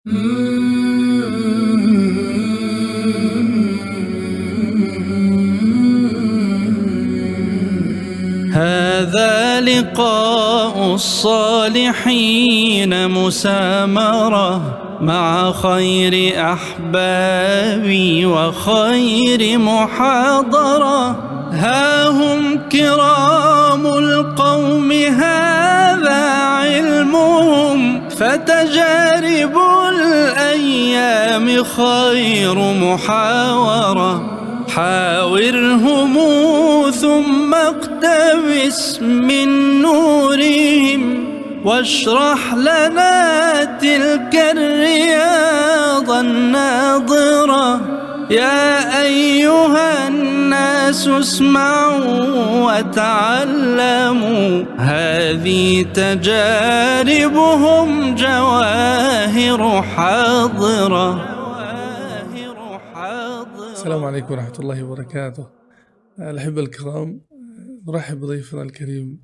هذا لقاء الصالحين مسامرة مع خير أحبابي وخير محاضرة. ها هم كرام القوم هذا علمهم. فتجارب الأيام خير محاورة. حاورهم ثم اقتبس من نورهم واشرح لنا تلك الرياض الناظرة. يا أيها الناس اسمعوا وتعلموا. هذه تجاربهم جواهر حاضرة السلام عليكم ورحمة الله وبركاته. الأحبة الكرام نرحب بضيفنا الكريم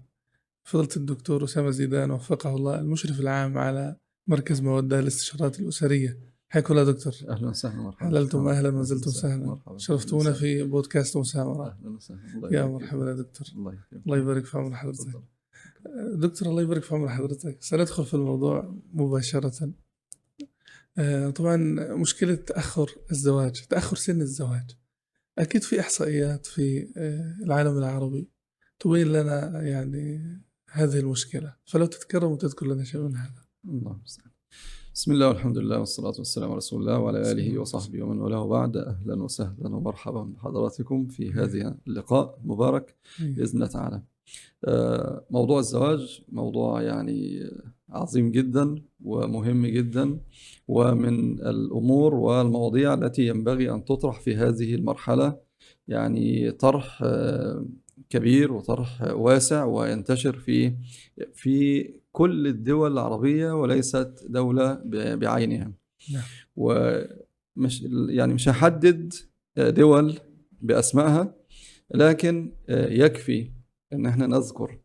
فضلة الدكتور أسامة زيدان وفقه الله المشرف العام على مركز مودة للاستشارات الأسرية. حياكم الله دكتور. أهلا وسهلا مرحبا حللتم أهلا وزلتم سهلا. شرفتونا في بودكاست مسامرة. أهلا وسهلا. يا مرحبا يا دكتور. الله يبارك في عمر حضرتك. دكتور الله يبارك في عمر حضرتك. سندخل في الموضوع مباشرة. آه، طبعا مشكلة تأخر الزواج تأخر سن الزواج. أكيد في إحصائيات في آه، العالم العربي تبين لنا يعني هذه المشكلة. فلو تتكرم وتذكر لنا شيء من هذا. الله المستعان. بسم الله والحمد لله والصلاة والسلام على رسول الله وعلى آله. وصحبه ومن والاه بعد أهلا وسهلا ومرحبا بحضراتكم في هذا اللقاء المبارك بإذن الله تعالى. آه، موضوع الزواج موضوع يعني عظيم جدا ومهم جدا ومن الأمور والمواضيع التي ينبغي أن تطرح في هذه المرحلة. يعني طرح آه، كبير وطرح واسع وينتشر في في كل الدول العربية وليست دولة بعينها نعم. ومش يعني مش هحدد دول بأسمائها لكن يكفي إن إحنا نذكر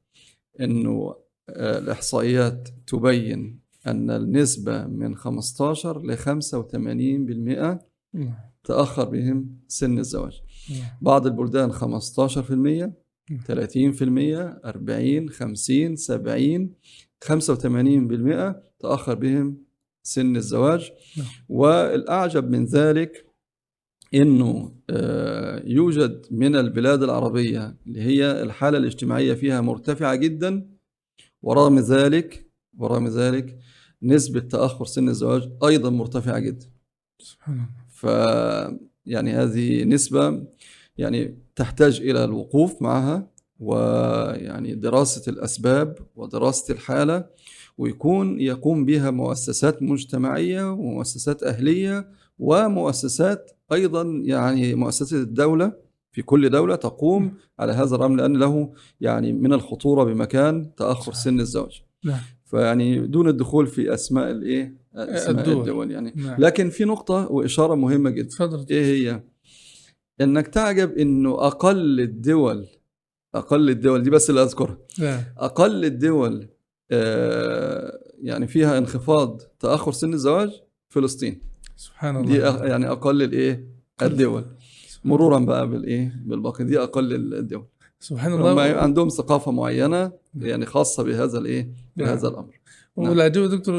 إنه الإحصائيات تبين أن النسبة من 15 ل 85% نعم. تأخر بهم سن الزواج نعم. بعض البلدان 15% 30% 40 50 70 85% تأخر بهم سن الزواج. والأعجب من ذلك إنه آه، يوجد من البلاد العربية اللي هي الحالة الاجتماعية فيها مرتفعة جدا ورغم ذلك ورغم ذلك نسبة تأخر سن الزواج أيضا مرتفعة جدا. سبحان الله. ف يعني هذه نسبة يعني تحتاج إلى الوقوف معها. ويعني دراسة الأسباب ودراسة الحالة ويكون يقوم بها مؤسسات مجتمعية ومؤسسات أهلية ومؤسسات أيضا يعني مؤسسه الدولة. في كل دولة تقوم على هذا الأمر لأن له يعني من الخطورة بمكان تأخر صحيح. سن الزواج. نعم. فيعني دون الدخول في أسماء الإيه؟ أسماء الدول. الدول يعني. نعم. لكن في نقطة وإشارة مهمة جدا. إيه هي؟ إنك تعجب إنه أقل الدول أقل الدول دي بس اللي أذكرها. نعم. أقل الدول آه، يعني فيها انخفاض تأخر سن الزواج فلسطين. سبحان الله. دي أق- يعني أقل الإيه؟ الدول. مرورا بقى بالإيه؟ بالباقي. دي أقل الدول. سبحان هم الله. عندهم ثقافة معينة يعني خاصة بهذا الإيه؟ بهذا الأمر. نعم. والعجيب دكتور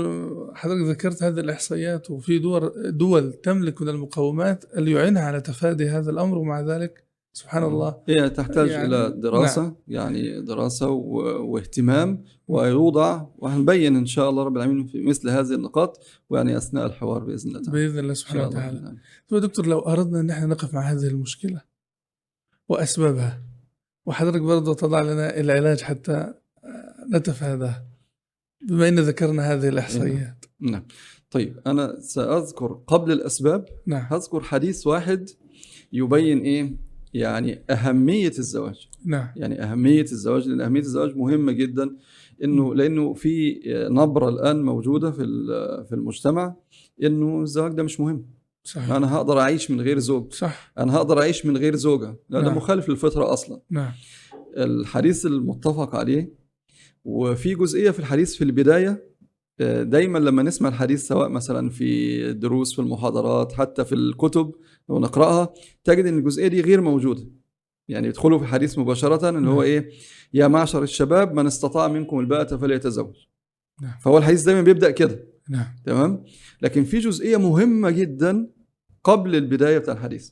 حضرتك ذكرت هذه الإحصائيات وفي دول دول تملك من المقومات اللي يعينها على تفادي هذا الأمر ومع ذلك سبحان الله. هي تحتاج يعني- إلى دراسة. يعني دراسة واهتمام ويوضع وهنبين إن شاء الله رب العالمين في مثل هذه النقاط ويعني أثناء الحوار بإذن الله تعالى. بإذن الله سبحانه. وتعالى. نعم. طيب دكتور لو أردنا أن إحنا نقف مع هذه المشكلة وأسبابها وحضرتك برضه تضع لنا العلاج حتى آه، نتفاداه بما أن ذكرنا هذه الإحصائيات. نعم. طيب أنا سأذكر قبل الأسباب نعم. هذكر حديث واحد يبين إيه؟ يعني أهمية الزواج. نعم. يعني أهمية الزواج لأن أهمية الزواج مهمة جدا إنه لأنه في نبرة الآن موجودة في في المجتمع إنه الزواج ده مش مهم. صحيح. أنا هقدر أعيش من غير زوج. صح. أنا هقدر أعيش من غير زوجة. ده نعم. مخالف للفطرة أصلا. نعم. الحديث المتفق عليه وفي جزئية في الحديث في البداية دايما لما نسمع الحديث سواء مثلا في الدروس في المحاضرات حتى في الكتب ونقراها تجد إن الجزئية دي غير موجودة. يعني يدخلوا في حديث مباشرة اللي هو نعم. إيه؟ يا معشر الشباب من استطاع منكم الباءة فليتزوج. نعم. فهو الحديث دايما بيبدأ كده. نعم. تمام؟ لكن في جزئية مهمة جدا قبل البداية بتاع الحديث.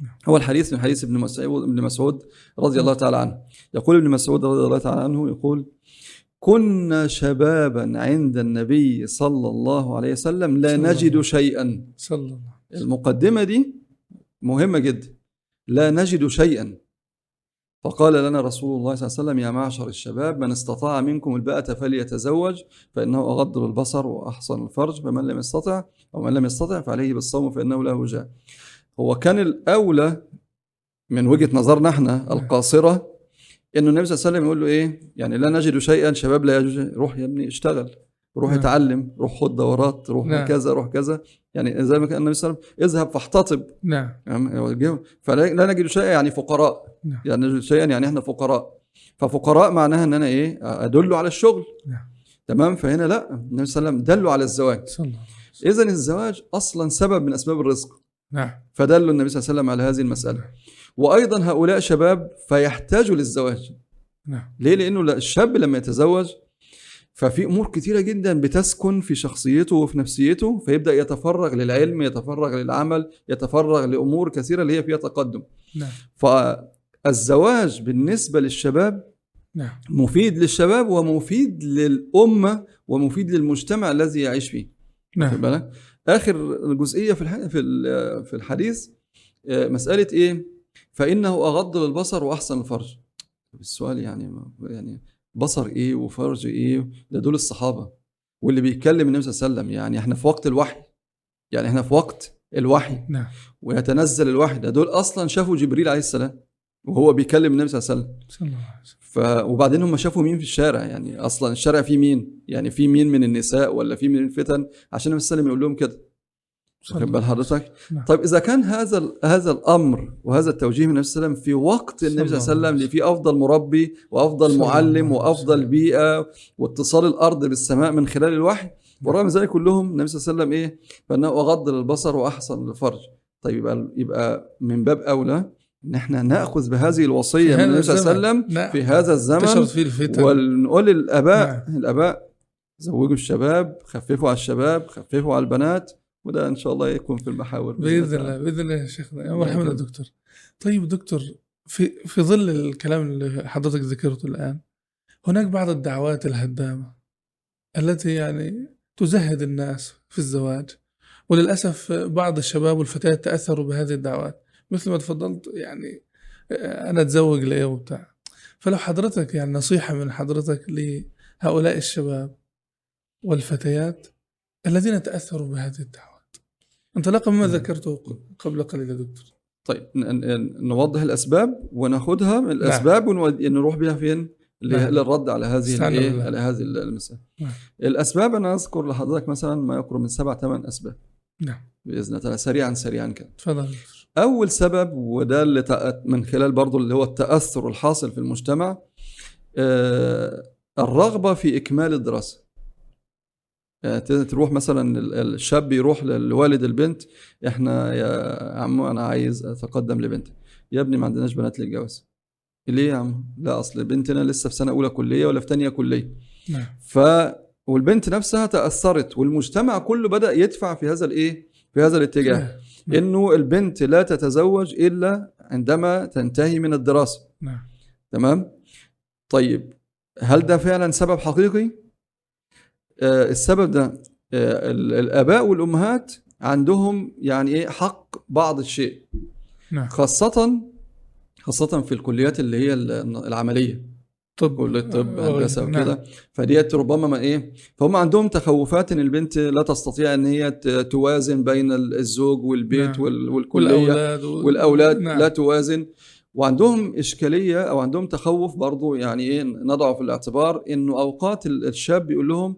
نعم. هو الحديث من حديث ابن مسعود ابن مسعود رضي الله تعالى عنه. يقول ابن مسعود رضي الله تعالى عنه يقول كنا شبابا عند النبي صلى الله عليه وسلم لا نجد شيئا. صلى الله عليه وسلم. المقدمة دي مهمة جدا. لا نجد شيئا. فقال لنا رسول الله صلى الله عليه وسلم يا معشر الشباب من استطاع منكم الباءة فليتزوج فإنه أغض للبصر وأحصن الفرج فمن لم يستطع أو من لم يستطع فعليه بالصوم فإنه له وجاء هو كان الأولى من وجهة نظرنا إحنا القاصرة إنه النبي صلى الله عليه وسلم يقول له إيه؟ يعني لا نجد شيئا شباب لا يجوز. روح يا ابني اشتغل روح نعم. اتعلم روح خد دورات روح نعم. كذا روح كذا. يعني زي ما كان النبي صلى الله عليه وسلم اذهب فاحتطب. نعم. يعني. فلا لا نجد شيئا يعني فقراء. نعم. يعني نجد شيئا يعني إحنا فقراء. ففقراء معناها إن أنا إيه؟ ادل على الشغل. نعم. تمام؟ فهنا لا. النبي صلى الله عليه وسلم دلوا على الزواج. اذا الزواج أصلا سبب من أسباب الرزق. نعم. فدلوا النبي صلى الله عليه وسلم على هذه المسألة. وأيضا هؤلاء شباب فيحتاجوا للزواج. نعم. ليه؟ لأنه لا- الشاب لما يتزوج ففي أمور كتيرة جدا بتسكن في شخصيته وفي نفسيته فيبدأ يتفرغ للعلم يتفرغ للعمل يتفرغ لأمور كثيرة اللي هي فيها تقدم. نعم. فالزواج بالنسبة للشباب نعم. مفيد للشباب ومفيد للأمة ومفيد للمجتمع الذي يعيش فيه. نعم. بالك؟ آخر جزئية في في الحديث آه، مسألة إيه؟ فإنه أغض للبصر وأحسن الفرج السؤال يعني يعني بصر إيه وفرج إيه؟ ده دول الصحابة. واللي بيتكلم النبي صلى الله عليه وسلم يعني إحنا في وقت الوحي. يعني إحنا في وقت الوحي. نعم. ويتنزل الوحي. ده دول أصلا شافوا جبريل عليه السلام وهو بيكلم النبي صلى الله عليه وسلم. صلى الله عليه وسلم. ف... وبعدين هم شافوا مين في الشارع؟ يعني أصلا الشارع فيه مين؟ يعني في مين من النساء ولا في من الفتن؟ عشان النبي صلى الله عليه وسلم يقول لهم كده. واخد بال حضرتك نعم. طيب إذا كان هذا هذا الأمر وهذا التوجيه من النبي صلى الله عليه وسلم في وقت النبي صلى الله عليه وسلم اللي فيه أفضل مربي وأفضل معلم وأفضل. بيئة واتصال الأرض بالسماء من خلال الوحي ورغم ذلك كلهم النبي صلى الله عليه وسلم إيه فانه اغض للبصر واحسن للفرج طيب يبقى يبقى من باب أولى إن إحنا نأخذ بهذه الوصية من النبي صلى الله عليه. وسلم نعم. في هذا الزمن فيه الفتن ونقول للآباء نعم. الآباء زوجوا الشباب خففوا على الشباب خففوا على البنات وده إن شاء الله يكون في المحاور بإذن الله بإذن الله يا شيخنا. يا مرحبا يا. دكتور. طيب دكتور في في ظل الكلام اللي حضرتك ذكرته الآن هناك بعض الدعوات الهدامة التي يعني تزهد الناس في الزواج وللأسف بعض الشباب والفتيات تأثروا بهذه الدعوات. مثل ما تفضلت يعني آه، أنا أتزوج ليه وبتاع. فلو حضرتك يعني نصيحة من حضرتك لهؤلاء الشباب والفتيات الذين تأثروا بهذه الدعوات انطلاقا مما ذكرته قبل قليل يا دكتور. طيب نوضح الأسباب وناخذها من الأسباب ونود- نروح بها فين؟ نعم. للرد على هذه الإيه. على هذه المسألة. نعم. الأسباب أنا أذكر لحضرتك مثلا ما يقرب من سبع ثمان أسباب. نعم. بإذن الله سريعا سريعا كده. تفضل أول سبب وده اللي من خلال برضو اللي هو التأثر الحاصل في المجتمع آه، الرغبة في إكمال الدراسة. يعني تروح مثلا ال- الشاب يروح لوالد البنت إحنا يا عم أنا عايز أتقدم لبنتي. يا ابني ما عندناش بنات للجواز. ليه يا عم؟ لا أصل بنتنا لسه في سنة أولى كلية ولا في ثانية كلية. نعم. ف والبنت نفسها تأثرت والمجتمع كله بدأ يدفع في هذا الإيه؟ في هذا الاتجاه نعم. إنه البنت لا تتزوج إلا عندما تنتهي من الدراسة. نعم. تمام؟ طيب هل ده فعلا سبب حقيقي؟ السبب ده آه ال- الآباء والأمهات عندهم يعني إيه حق بعض الشيء نعم خاصة خاصة في الكليات اللي هي ال- العملية طب كلية طب آه، هندسة نعم. وكده فديت ربما ما إيه فهم عندهم تخوفات إن البنت لا تستطيع إن هي توازن بين ال- الزوج والبيت نعم. وال- والكلية والأولاد و... والأولاد نعم. لا توازن وعندهم إشكالية أو عندهم تخوف برضو يعني إيه نضعه في الاعتبار إنه أوقات ال- الشاب يقول لهم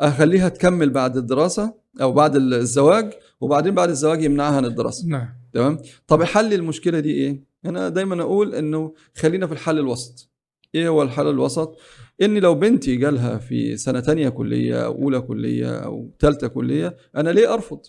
أخليها تكمل بعد الدراسة أو بعد الزواج وبعدين بعد الزواج يمنعها عن الدراسة. نعم. تمام؟ طب حل المشكلة دي إيه؟ أنا دايما أقول إنه خلينا في الحل الوسط. إيه هو الحل الوسط؟ ان لو بنتي جالها في سنة تانية كلية أو أولى كلية أو ثالثه كلية أنا ليه أرفض؟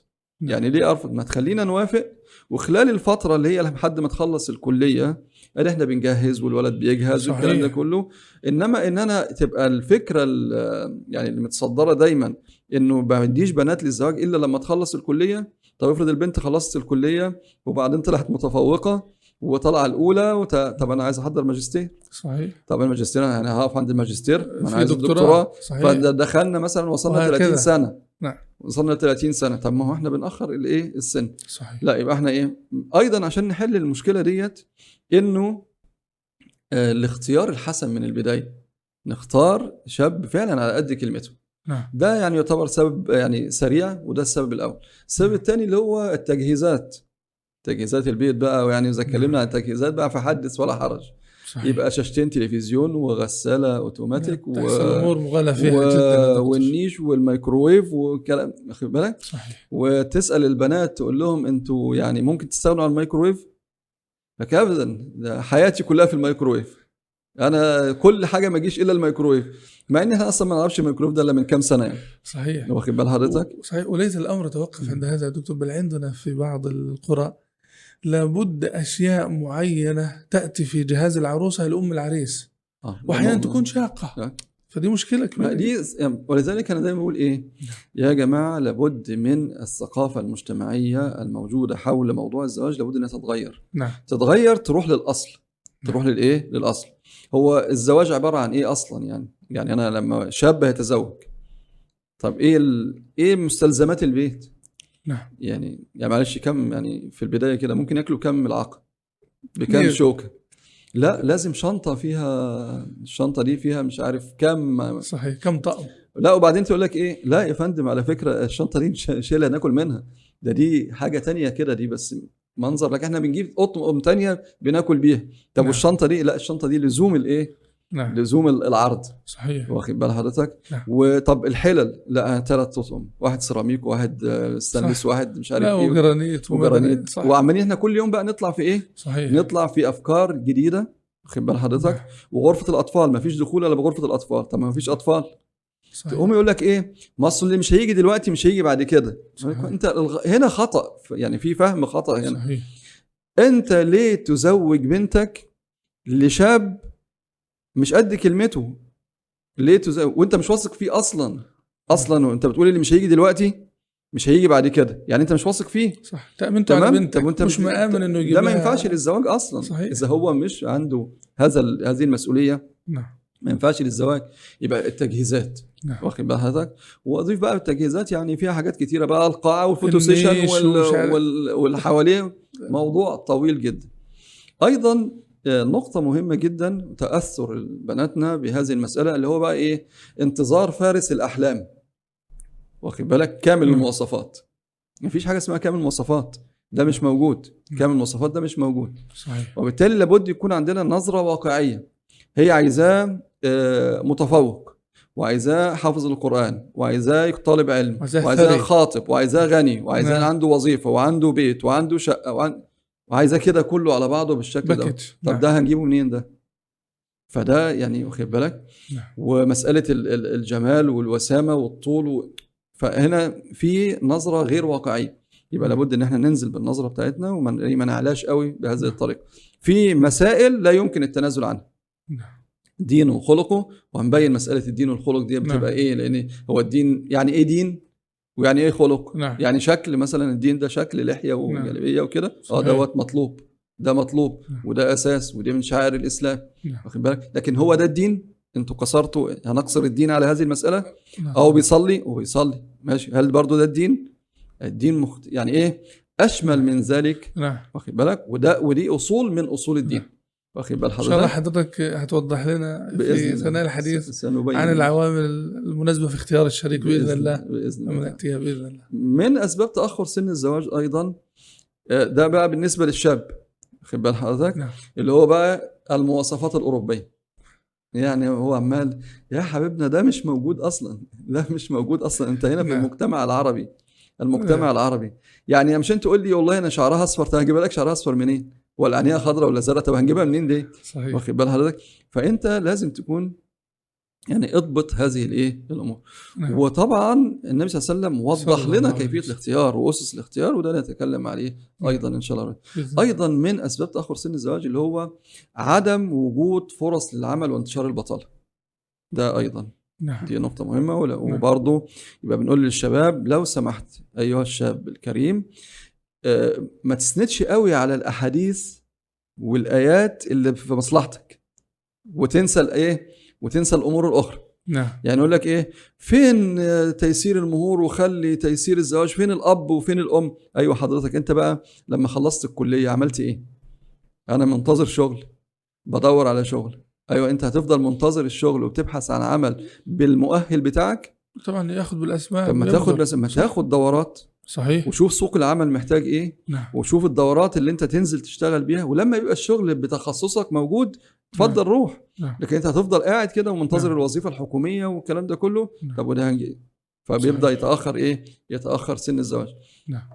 يعني ليه أرفض؟ ما تخلينا نوافق. وخلال الفترة اللي هي لحد ما تخلص الكلية إحنا بنجهز والولد بيجهز. والكلام ده كله. إنما إن أنا تبقى الفكرة ال- يعني اللي متصدره دايما إنه ما بديش بنات للزواج إلا لما تخلص الكلية. طب افرض البنت خلصت الكلية وبعدين طلعت متفوقة وطلع الأولى وت... طب أنا عايز أحضر ماجستير. صحيح. طب الماجستير أنا هقف عند الماجستير ما أنا عايز دكتوراه. فدخلنا مثلا وصلنا وهكذا. 30 سنة. نعم. وصلنا ل 30 سنة. طب ما هو إحنا بنأخر الايه السن. صحيح. لا يبقى إحنا إيه؟ أيضا عشان نحل المشكلة ديت إنه آه، الاختيار الحسن من البداية. نختار شاب فعلا على قد كلمته. نعم. ده يعني يعتبر سبب يعني سريع وده السبب الأول. السبب الثاني اللي هو التجهيزات. تجهيزات البيت بقى ويعني إذا اتكلمنا عن التجهيزات بقى فحدث ولا حرج. صحيح. يبقى شاشتين تلفزيون وغسالة أوتوماتيك و... تحس الأمور مغالى فيها و... جدا. والنيش والميكروويف والكلام واخد بالك؟ صحيح. وتسأل البنات تقول لهم أنتوا يعني ممكن تستغنوا عن الميكروويف؟ لك ابدا ده حياتي كلها في الميكروويف. أنا كل حاجة ما اجيش إلا الميكروويف مع ان إحنا أصلا ما نعرفش الميكروويف ده إلا من كام سنة يعني. صحيح. واخد بال حضرتك؟ صحيح وليس الأمر توقف عند هذا يا دكتور بل عندنا في بعض القرى لابد أشياء معينة تأتي في جهاز العروسة لأم العريس. واحيانا ده تكون شاقة. نعم. فدي مشكلة كبيرة. دي يعني ولذلك أنا دايما بقول إيه؟ يا جماعة لابد من الثقافة المجتمعية الموجودة حول موضوع الزواج لابد إنها تتغير. نعم. تتغير تروح للأصل. تروح للإيه؟ للأصل. هو الزواج عبارة عن إيه أصلا يعني؟ يعني أنا لما شاب هيتزوج. طب إيه ال... إيه مستلزمات البيت؟ نعم. يعني يعني معلش كم يعني في البداية كده ممكن ياكلوا كم ملعقه بكم. شوكة؟ لا لازم شنطة فيها الشنطة دي فيها مش عارف كم صحيح كم طقم؟ لا وبعدين تقول لك إيه؟ لا يا فندم على فكرة الشنطة دي شيلها ناكل منها. ده دي حاجة تانية كده دي بس منظر. لكن إحنا بنجيب قطن تانية بناكل بيها. طب نعم. والشنطة دي؟ لا الشنطة دي لزوم الإيه؟ نعم. لزوم العرض. صحيح. واخد بال حضرتك. نعم. وطب الحلل لا ثلاث اطقم واحد سيراميك وواحد آه، ستانلس. واحد مش عارف إيه. وجرانيت وجرانيت صح. وعمالين إحنا كل يوم بقى نطلع في إيه؟ صحيح. نطلع في أفكار جديدة. واخد بال حضرتك. نعم. وغرفة الأطفال ما فيش دخول إلا بغرفة الأطفال. طب ما فيش أطفال. صحيح. تقوم يقول لك إيه؟ مصر اللي مش هيجي دلوقتي مش هيجي بعد كده. صحيح. أنت الغ- هنا خطأ. يعني في فهم خطأ هنا. صحيح. أنت ليه تزوج بنتك لشاب مش قد كلمته. ليه تزوج وانت مش واثق فيه أصلا. أصلا وانت بتقول اللي مش هيجي دلوقتي مش هيجي بعد كده. يعني انت مش واثق فيه. صح. تأمنت على تمام؟ بنتك وانت مش مآمن إنه يجيب ده ما ينفعش للزواج أصلا. صحيح. إذا هو مش عنده هذا هذه المسؤولية نعم. ما ينفعش للزواج. يبقى التجهيزات. نعم. واخد بال حضرتك وأضيف بقى التجهيزات يعني فيها حاجات كتيرة بقى القاعة وال photo session وال... وال... والحوالية. موضوع طويل جدا. أيضا نقطة مهمة جدا تأثر بناتنا بهذه المسألة اللي هو بقى إيه؟ انتظار فارس الأحلام. واخد بالك؟ كامل. المواصفات. مفيش حاجة اسمها كامل المواصفات، ده مش موجود، كامل المواصفات ده مش موجود. صحيح وبالتالي لابد يكون عندنا نظرة واقعية هي عايزاه آه، متفوق وعايزاه حافظ القرآن وعايزاه طالب علم وعايزاه. خاطب وعايزاه غني وعايزاه. عنده وظيفة وعنده بيت وعنده شقة وعن... وعايزاه كده كله على بعضه بالشكل ده طب نعم. ده هنجيبه منين ده؟ فده يعني واخد بالك نعم. ال- الجمال والوسامة والطول و... فهنا في نظرة غير واقعية يبقى نعم. لابد إن إحنا ننزل بالنظرة بتاعتنا وما ما نعلاش قوي بهذه الطريقة في مسائل لا يمكن التنازل عنها. دينه وخلقه وهنبين مسألة الدين والخلق دي بتبقى. إيه لأن هو الدين يعني إيه دين ويعني إيه خلق؟ نعم. يعني شكل مثلا الدين ده شكل لحية وجلبية وكده؟ آه. دوت مطلوب. ده مطلوب. نعم. وده أساس. ودي من شعائر الإسلام. نعم. واخد بالك؟ لكن هو ده الدين؟ أنتوا كسرتوا هنقصر الدين على هذه المسألة؟ نعم. أو بيصلي؟ وبيصلي ماشي. هل برضو ده الدين؟ الدين مخت... يعني إيه؟ أشمل من ذلك. نعم. واخد بالك؟ وده ودي أصول من أصول الدين. نعم. واخد بال إن شاء الله حضرتك حضرتك هتوضح لنا في. ثناء الحديث سنبين عن العوامل المناسبة في اختيار الشريك بإذن الله. بإذن الله. نأتيها بإذن الله. من أسباب تأخر سن الزواج أيضا آه، ده بقى بالنسبة للشاب. واخد بال حضرتك نعم. اللي هو بقى المواصفات الأوروبية. يعني هو عمال يا حبيبنا ده مش موجود أصلا. ده مش موجود أصلا. أنت هنا في نعم. المجتمع العربي. المجتمع نعم. العربي. يعني مش أنت تقول لي والله أنا شعرها أصفر طب هجيب لك شعرها أصفر منين؟ ولا عينيها خضراء ولا زرقاء طب هنجيبها منين دي؟ صحيح. واخد بال حضرتك؟ فأنت لازم تكون يعني اضبط هذه الإيه؟ الأمور. نعم. وطبعا النبي صلى الله عليه وسلم وضح لنا كيفية. الاختيار وأسس الاختيار وده نتكلم عليه أيضا إن شاء الله. أيضا من أسباب تأخر سن الزواج اللي هو عدم وجود فرص للعمل وانتشار البطالة. ده أيضا. نعم. دي نقطة مهمة ولا- وبرضه يبقى بنقول للشباب لو سمحت أيها الشاب الكريم ما تسندش قوي على الأحاديث والآيات اللي في مصلحتك وتنسى الإيه وتنسى الأمور الأخرى. نعم. يعني يقول لك إيه فين آه، تيسير المهور وخلي تيسير الزواج؟ فين الأب وفين الأم؟ أيوة حضرتك أنت بقى لما خلصت الكلية عملت إيه؟ أنا منتظر شغل بدور على شغل. أيوة أنت هتفضل منتظر الشغل وبتبحث عن عمل بالمؤهل بتاعك؟ طبعا ياخذ بالأسباب طب ما. تاخد لازم ما تاخد دورات. صحيح. وشوف سوق العمل محتاج إيه نعم. وشوف الدورات اللي أنت تنزل تشتغل بيها ولما يبقى الشغل بتخصصك موجود اتفضل روح. نعم. لكن أنت هتفضل قاعد كده ومنتظر نعم. الوظيفة الحكومية والكلام ده كله نعم. طب وده هنجي؟ فبيبدأ صحيح. يتأخر إيه؟ يتأخر سن الزواج. نعم.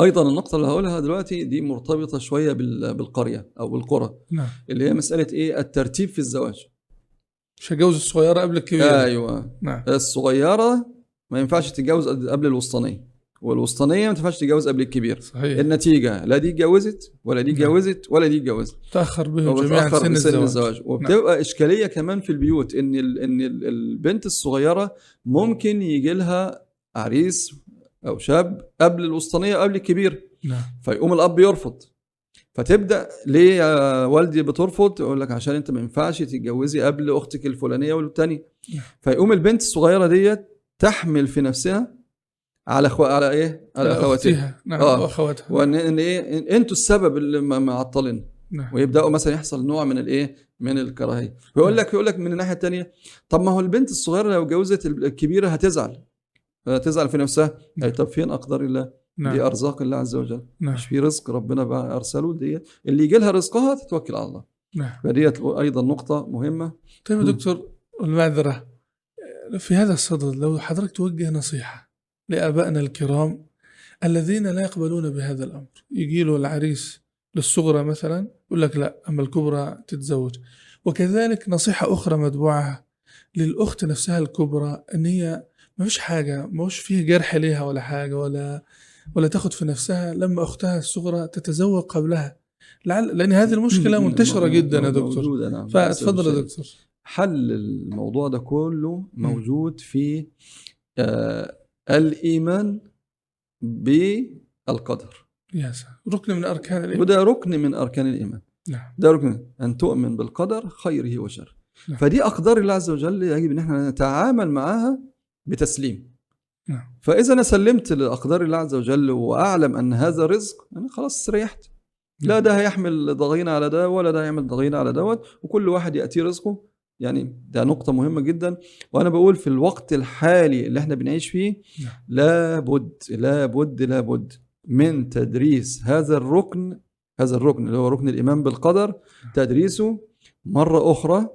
أيضا النقطة اللي هقولها دلوقتي دي مرتبطة شوية بال- بالقرية أو بالقرى. نعم. اللي هي مسألة إيه؟ الترتيب في الزواج. مش هجوز الصغيرة قبل الكبيرة. أيوه. نعم. الصغيرة ما ينفعش تتجوز قبل الوسطانية. والوسطانية ما تنفعش تتجوز قبل الكبير. صحيح. النتيجة لا دي اتجوزت ولا دي نعم. اتجوزت ولا دي اتجوزت. تأخر بهم جميعا سن من الزواج, الزواج. وبتبقى إشكالية كمان في البيوت إن ال... إن ال- البنت الصغيرة ممكن يجي لها عريس أو شاب قبل الوسطانية قبل الكبير. نعم. فيقوم الأب يرفض. فتبدأ ليه يا والدي بترفض؟ يقول لك عشان أنت ما ينفعش تتجوزي قبل أختك الفلانية والتانية. نعم. فيقوم البنت الصغيرة ديت تحمل في نفسها على أخو... على إيه؟ على اخواتها. نعم آه. واخواتها وان إن إيه؟ إن- أنتوا السبب اللي معطلين نعم. ويبدأوا مثلا يحصل نوع من الإيه؟ من الكراهية. ويقول لك يقول لك من الناحية الثانية طب ما هو البنت الصغيرة لو اتجوزت الكبيرة هتزعل. هتزعل في نفسها. نعم. طب فين أقدار الله؟ دي نعم أرزاق الله عز وجل. نعم. مش في رزق ربنا بقى أرسله. دي اللي يجي لها رزقها تتوكل على الله. نعم. فديت أيضا نقطة مهمة. طيب يا. دكتور المعذرة. في هذا الصدد لو حضرتك توجه نصيحة لآبائنا الكرام الذين لا يقبلون بهذا الأمر. يجي له العريس للصغرى مثلا يقول لك لا أما الكبرى تتزوج. وكذلك نصيحة أخرى متبوعة للأخت نفسها الكبرى أن هي ما فيش حاجة ما فيش فيه جرح ليها ولا حاجة ولا ولا تاخد في نفسها. لما أختها الصغرى تتزوج قبلها. لعل لأن هذه المشكلة منتشرة جدا يا دكتور. فتفضل يا دكتور. حل الموضوع ده كله موجود في آه الإيمان بالقدر. يا سلام. ركن من أركان الإيمان. وده ركن من أركان الإيمان. نعم. ده ركن أن تؤمن بالقدر خيره وشره. نعم. فدي أقدار الله عز وجل يجب إن إحنا نتعامل معها بتسليم. نعم. فإذا أنا سلمت لأقدار الله عز وجل وأعلم أن هذا رزق أنا خلاص استريحت لا ده هيحمل ضغينة على ده ولا ده هيعمل ضغينة على دوت وكل واحد ياتيه رزقه يعني ده نقطة مهمة جدا. وأنا بقول في الوقت الحالي اللي إحنا بنعيش فيه نعم. لابد لابد لابد من تدريس هذا الركن هذا الركن اللي هو ركن الإيمان بالقدر تدريسه مرة أخرى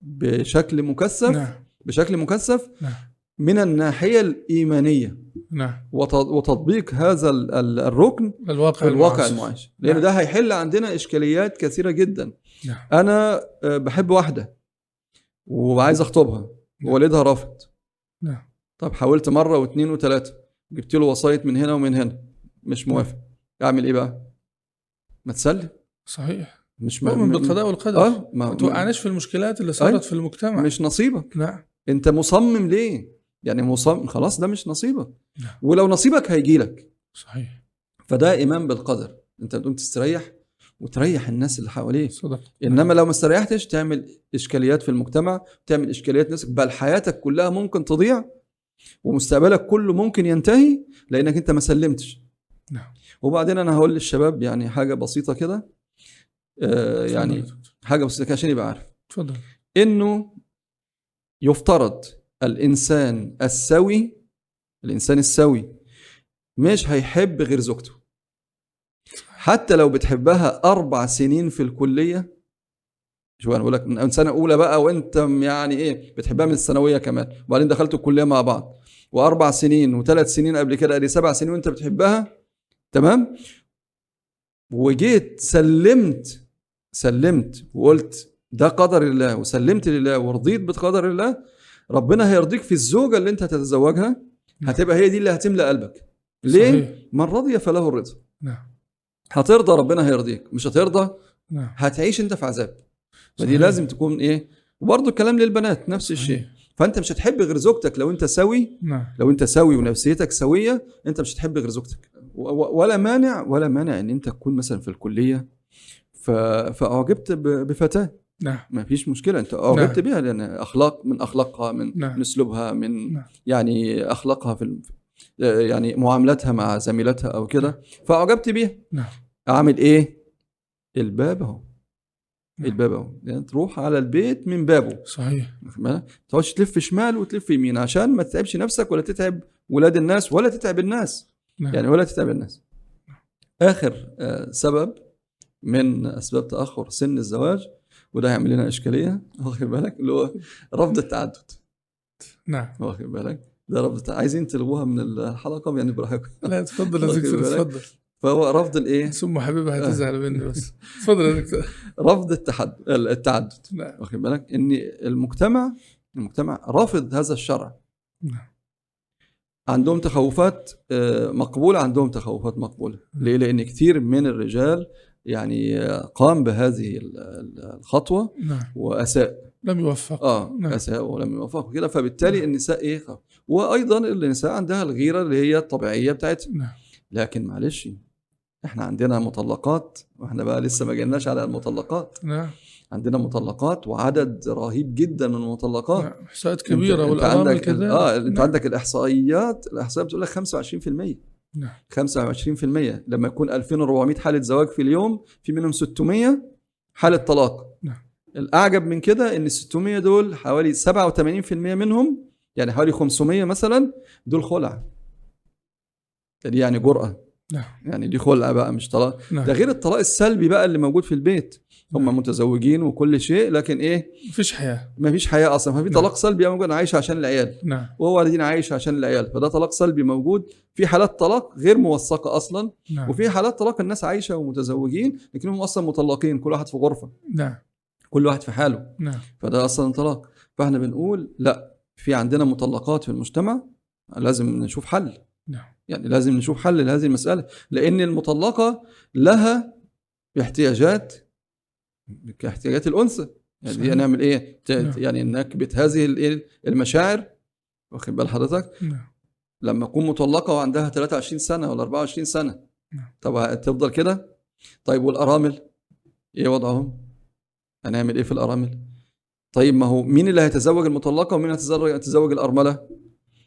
بشكل مكثف نعم. بشكل مكثف نعم. من الناحية الإيمانية. نعم. وت- وتطبيق هذا ال- ال- الركن الواقع الواقع. المعاش لأن نعم. ده هيحل عندنا إشكاليات كثيرة جدا. نعم. أنا آه، بحب واحدة. وعايز اخطبها. نعم. ووالدها رافض نعم. طب حاولت مرة واثنين وثلاثه جبت له وسايط من هنا ومن هنا. مش موافق. اعمل إيه بقى؟ ما تسلم. صحيح. مش مؤمن بالقضاء والقدر آه ما توقعناش في المشكلات اللي صارت. في المجتمع. مش نصيبك. نعم. انت مصمم ليه؟ يعني مصمم خلاص ده مش نصيبك. نعم. ولو نصيبك هيجي لك صحيح. فده إيمان بالقدر. انت بتقوم تستريح. وتريح الناس اللي حواليك. صدق. إنما لو ما استريحتش تعمل إشكاليات في المجتمع تعمل إشكاليات نفسك بل حياتك كلها ممكن تضيع ومستقبلك كله ممكن ينتهي لأنك أنت ما سلمتش. نعم. وبعدين أنا هقول للشباب يعني حاجة بسيطة كده آه يعني. حاجة بسيطة كده عشان يبقى عارف. تفضل إنه يفترض الإنسان السوي الإنسان السوي مش هيحب غير زوجته. حتى لو بتحبها أربع سنين في الكلية شو أنا بقول لك من سنة أولى بقى وأنت يعني إيه بتحبها من الثانوية كمان وبعدين دخلتوا الكلية مع بعض. وأربع سنين وثلاث سنين قبل كده أدي سبع سنين وأنت بتحبها تمام؟ وجيت سلمت سلمت وقلت ده قدر الله وسلمت لله ورضيت بقدر الله ربنا هيرضيك في الزوجة اللي أنت هتتزوجها هتبقى هي دي اللي هتملى قلبك. ليه؟ صحيح. من رضي فله الرضا نعم. هترضى ربنا هيرضيك. مش هترضى نعم. هتعيش انت في عذاب. فدي. لازم تكون إيه؟ وبرضه الكلام للبنات نفس الشيء. فأنت مش هتحب غير زوجتك لو أنت سوي. نعم. لو أنت سوي ونفسيتك سوية أنت مش هتحب غير زوجتك. ولا مانع ولا مانع إن أنت تكون مثلا في الكلية. ف... فأعجبت. بفتاة. نعم. ما فيش مشكلة. أنت أعجبت نعم. بها لأن أخلاق من أخلاقها من, نعم. من اسلوبها من نعم. يعني أخلاقها في يعني معاملتها مع زميلتها أو كده. فأعجبت بيها. نعم. أعمل إيه؟ الباب أهو. نعم. الباب أهو. يعني تروح على البيت من بابه. صحيح؟ ما تقعدش تلف شمال وتلف يمين عشان ما تتعبش نفسك ولا تتعب ولاد الناس ولا تتعب الناس. نعم. يعني ولا تتعب الناس. آخر آه، سبب من أسباب تأخر سن الزواج وده هيعمل لنا إشكالية واخد بالك؟ اللي هو رفض التعدد. نعم. واخد بالك؟ ده رفض. عايزين تلغوها من الحلقة يعني براحتكم. لا تفضل يا؟ تفضل فهو رفض الإيه؟ ثم حبيبها هتزعل مني بس. تفضل يا دكتور. رفض التحد التعدد. نعم. واخد بالك؟ إن المجتمع المجتمع رافض هذا الشرع. نعم. عندهم تخوفات آه، مقبولة عندهم تخوفات مقبولة. ليه؟ لأن كثير من الرجال يعني آه، قام بهذه ال- ال- الخطوة نعم. وأساء. لم يوفق. آه نعم. أساء ولم يوفقوا كده فبالتالي النساء إيه؟ وأيضا النساء عندها الغيرة اللي هي الطبيعية بتاعتها. نعم. لكن معلش إحنا عندنا مطلقات وإحنا بقى لسه ما جيناش على المطلقات. نعم. عندنا مطلقات وعدد رهيب جدا من المطلقات. نعم. احصاءات أنت- كبيرة عندك كذلك آه انت نعم. عندك الإحصائيات الإحصائيات بتقول لك 25% نعم. 25% لما يكون 2400 حالة زواج في اليوم في منهم 600 حالة طلاق. نعم. الأعجب من كده إن ال 600 دول حوالي 87% منهم يعني حوالي 500 مثلا دول خلع. دي يعني جرأة. نعم. يعني دي خلع بقى مش طلاق. نعم. ده غير الطلاق السلبي بقى اللي موجود في البيت. هم نعم. متزوجين وكل شيء لكن إيه؟ مفيش حياة. ما فيش حياة أصلا. ما في نعم. طلاق سلبي موجود أنا عايش عشان العيال. نعم. وهو الذين عايش عشان العيال. فده طلاق سلبي موجود. في حالات طلاق غير موثقة أصلا. نعم. وفي حالات طلاق الناس عايشة ومتزوجين لكنهم أصلا مطلقين كل واحد في غرفة. نعم. كل واحد في حاله. نعم. فده أصلا طلاق. فإحنا بنقول لا في عندنا مطلقات في المجتمع لازم نشوف حل. نعم. يعني لازم نشوف حل لهذه المسألة لأن المطلقة لها احتياجات كاحتياجات الأنثى. يعني صحيح. نعمل ت- نعم. يعني نكبت هذه؟ المشاعر. واخد بال حضرتك؟ نعم. لما تكون مطلقة وعندها 23 سنة ولا 24 سنة. نعم. طب هتفضل كده. طيب والأرامل؟ إيه وضعهم؟ هنعمل إيه في الأرامل؟ طيب ما هو مين اللي هيتزوج المطلقة ومين هيتزوج يتزوج الأرملة؟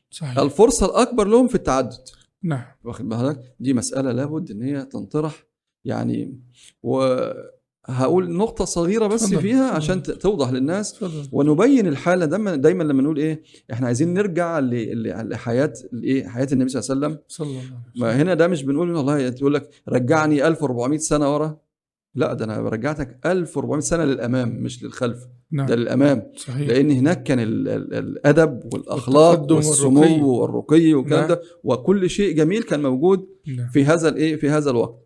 صحيح. الفرصة الأكبر لهم في التعدد. نعم. واخد بالك؟ دي مسألة لابد إن هي تنطرح. يعني وهقول نقطة صغيرة بس اتفضل، فيها. عشان توضح للناس. تفضل ونبين الحالة دايما دايما لما نقول إيه إحنا عايزين نرجع ل- ل- لحياة الايه حياة النبي صلى الله عليه وسلم. صلى الله عليه وسلم. هنا ده مش بنقول والله تقول لك رجعني 1400 سنة ورا. لا ده أنا رجعتك 1400 سنة للأمام مش للخلف نعم. ده للأمام. صحيح. لأن هناك كان ال ال الأدب والأخلاق والسمو والرقي. والرقي والكلام نعم. ده وكل شيء جميل كان موجود نعم. في هذا الإيه في هذا الوقت.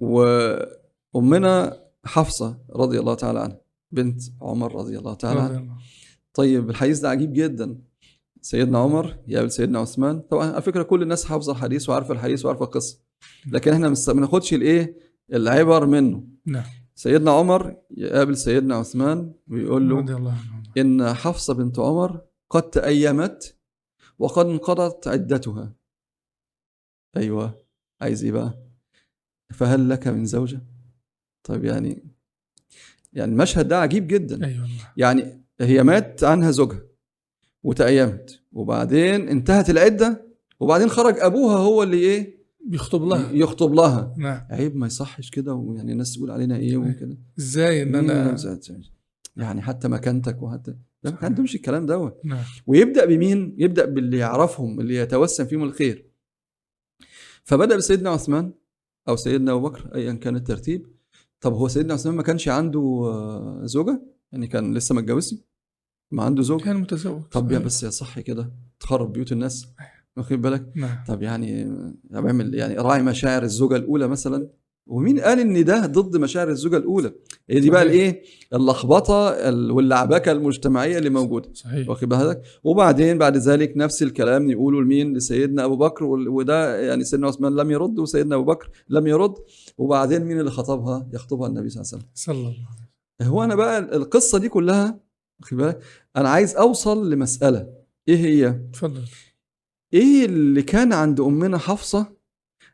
وأمنا حفصة رضي الله تعالى عنها بنت عمر رضي الله تعالى عنها. طيب الحديث ده عجيب جدا. سيدنا عمر يقابل سيدنا عثمان طبعا على فكرة كل الناس حافظة الحديث وعارفة الحديث وعارفة القصة لكن إحنا ما ناخدش الإيه العبر منه. نعم. سيدنا عمر يقابل سيدنا عثمان ويقول له رضي الله عنه. إن حفصة بنت عمر قد تأيمت وقد انقضت عدتها. أيوه. عايز إيه بقى؟ فهل لك من زوجة؟ طيب يعني يعني المشهد ده عجيب جدا. والله. يعني هي مات عنها زوجها وتأيمت وبعدين انتهت العدة وبعدين خرج أبوها هو اللي إيه؟ بيخطب لها. يخطب لها. نعم. عيب ما يصحش كده ويعني الناس تقول علينا إيه وكده. إزاي إن أنا يعني حتى مكانتك وحتى ما عندهمش الكلام دوت نعم. ويبدأ بمين؟ يبدأ باللي يعرفهم اللي يتوسم فيهم الخير. فبدأ بسيدنا عثمان أو سيدنا أبو بكر أيا كان الترتيب. طب هو سيدنا عثمان ما كانش عنده آه، زوجة؟ يعني كان لسه ما اتجوزش؟ ما عنده زوجة كان متزوج. طب يا. بس يا صح كده تخرب بيوت الناس. واخد بالك؟ نعم. طب يعني بعمل يعني راعي مشاعر الزوجة الأولى مثلا. ومين قال إن ده ضد مشاعر الزوجة الأولى؟ هي دي بقى. الإيه؟ اللخبطة ال- واللعبكة المجتمعية اللي موجودة. صحيح. واخد بالك؟ وبعدين بعد ذلك نفس الكلام يقولوا لمين؟ لسيدنا أبو بكر وده يعني سيدنا عثمان لم يرد وسيدنا أبو بكر لم يرد. وبعدين مين اللي خطبها؟ يخطبها النبي صلى الله عليه وسلم. صلى الله عليه وسلم. هو أنا بقى القصة دي كلها واخد بالك؟ أنا عايز أوصل لمسألة. إيه هي؟ تفضل إيه اللي كان عند أمنا حفصة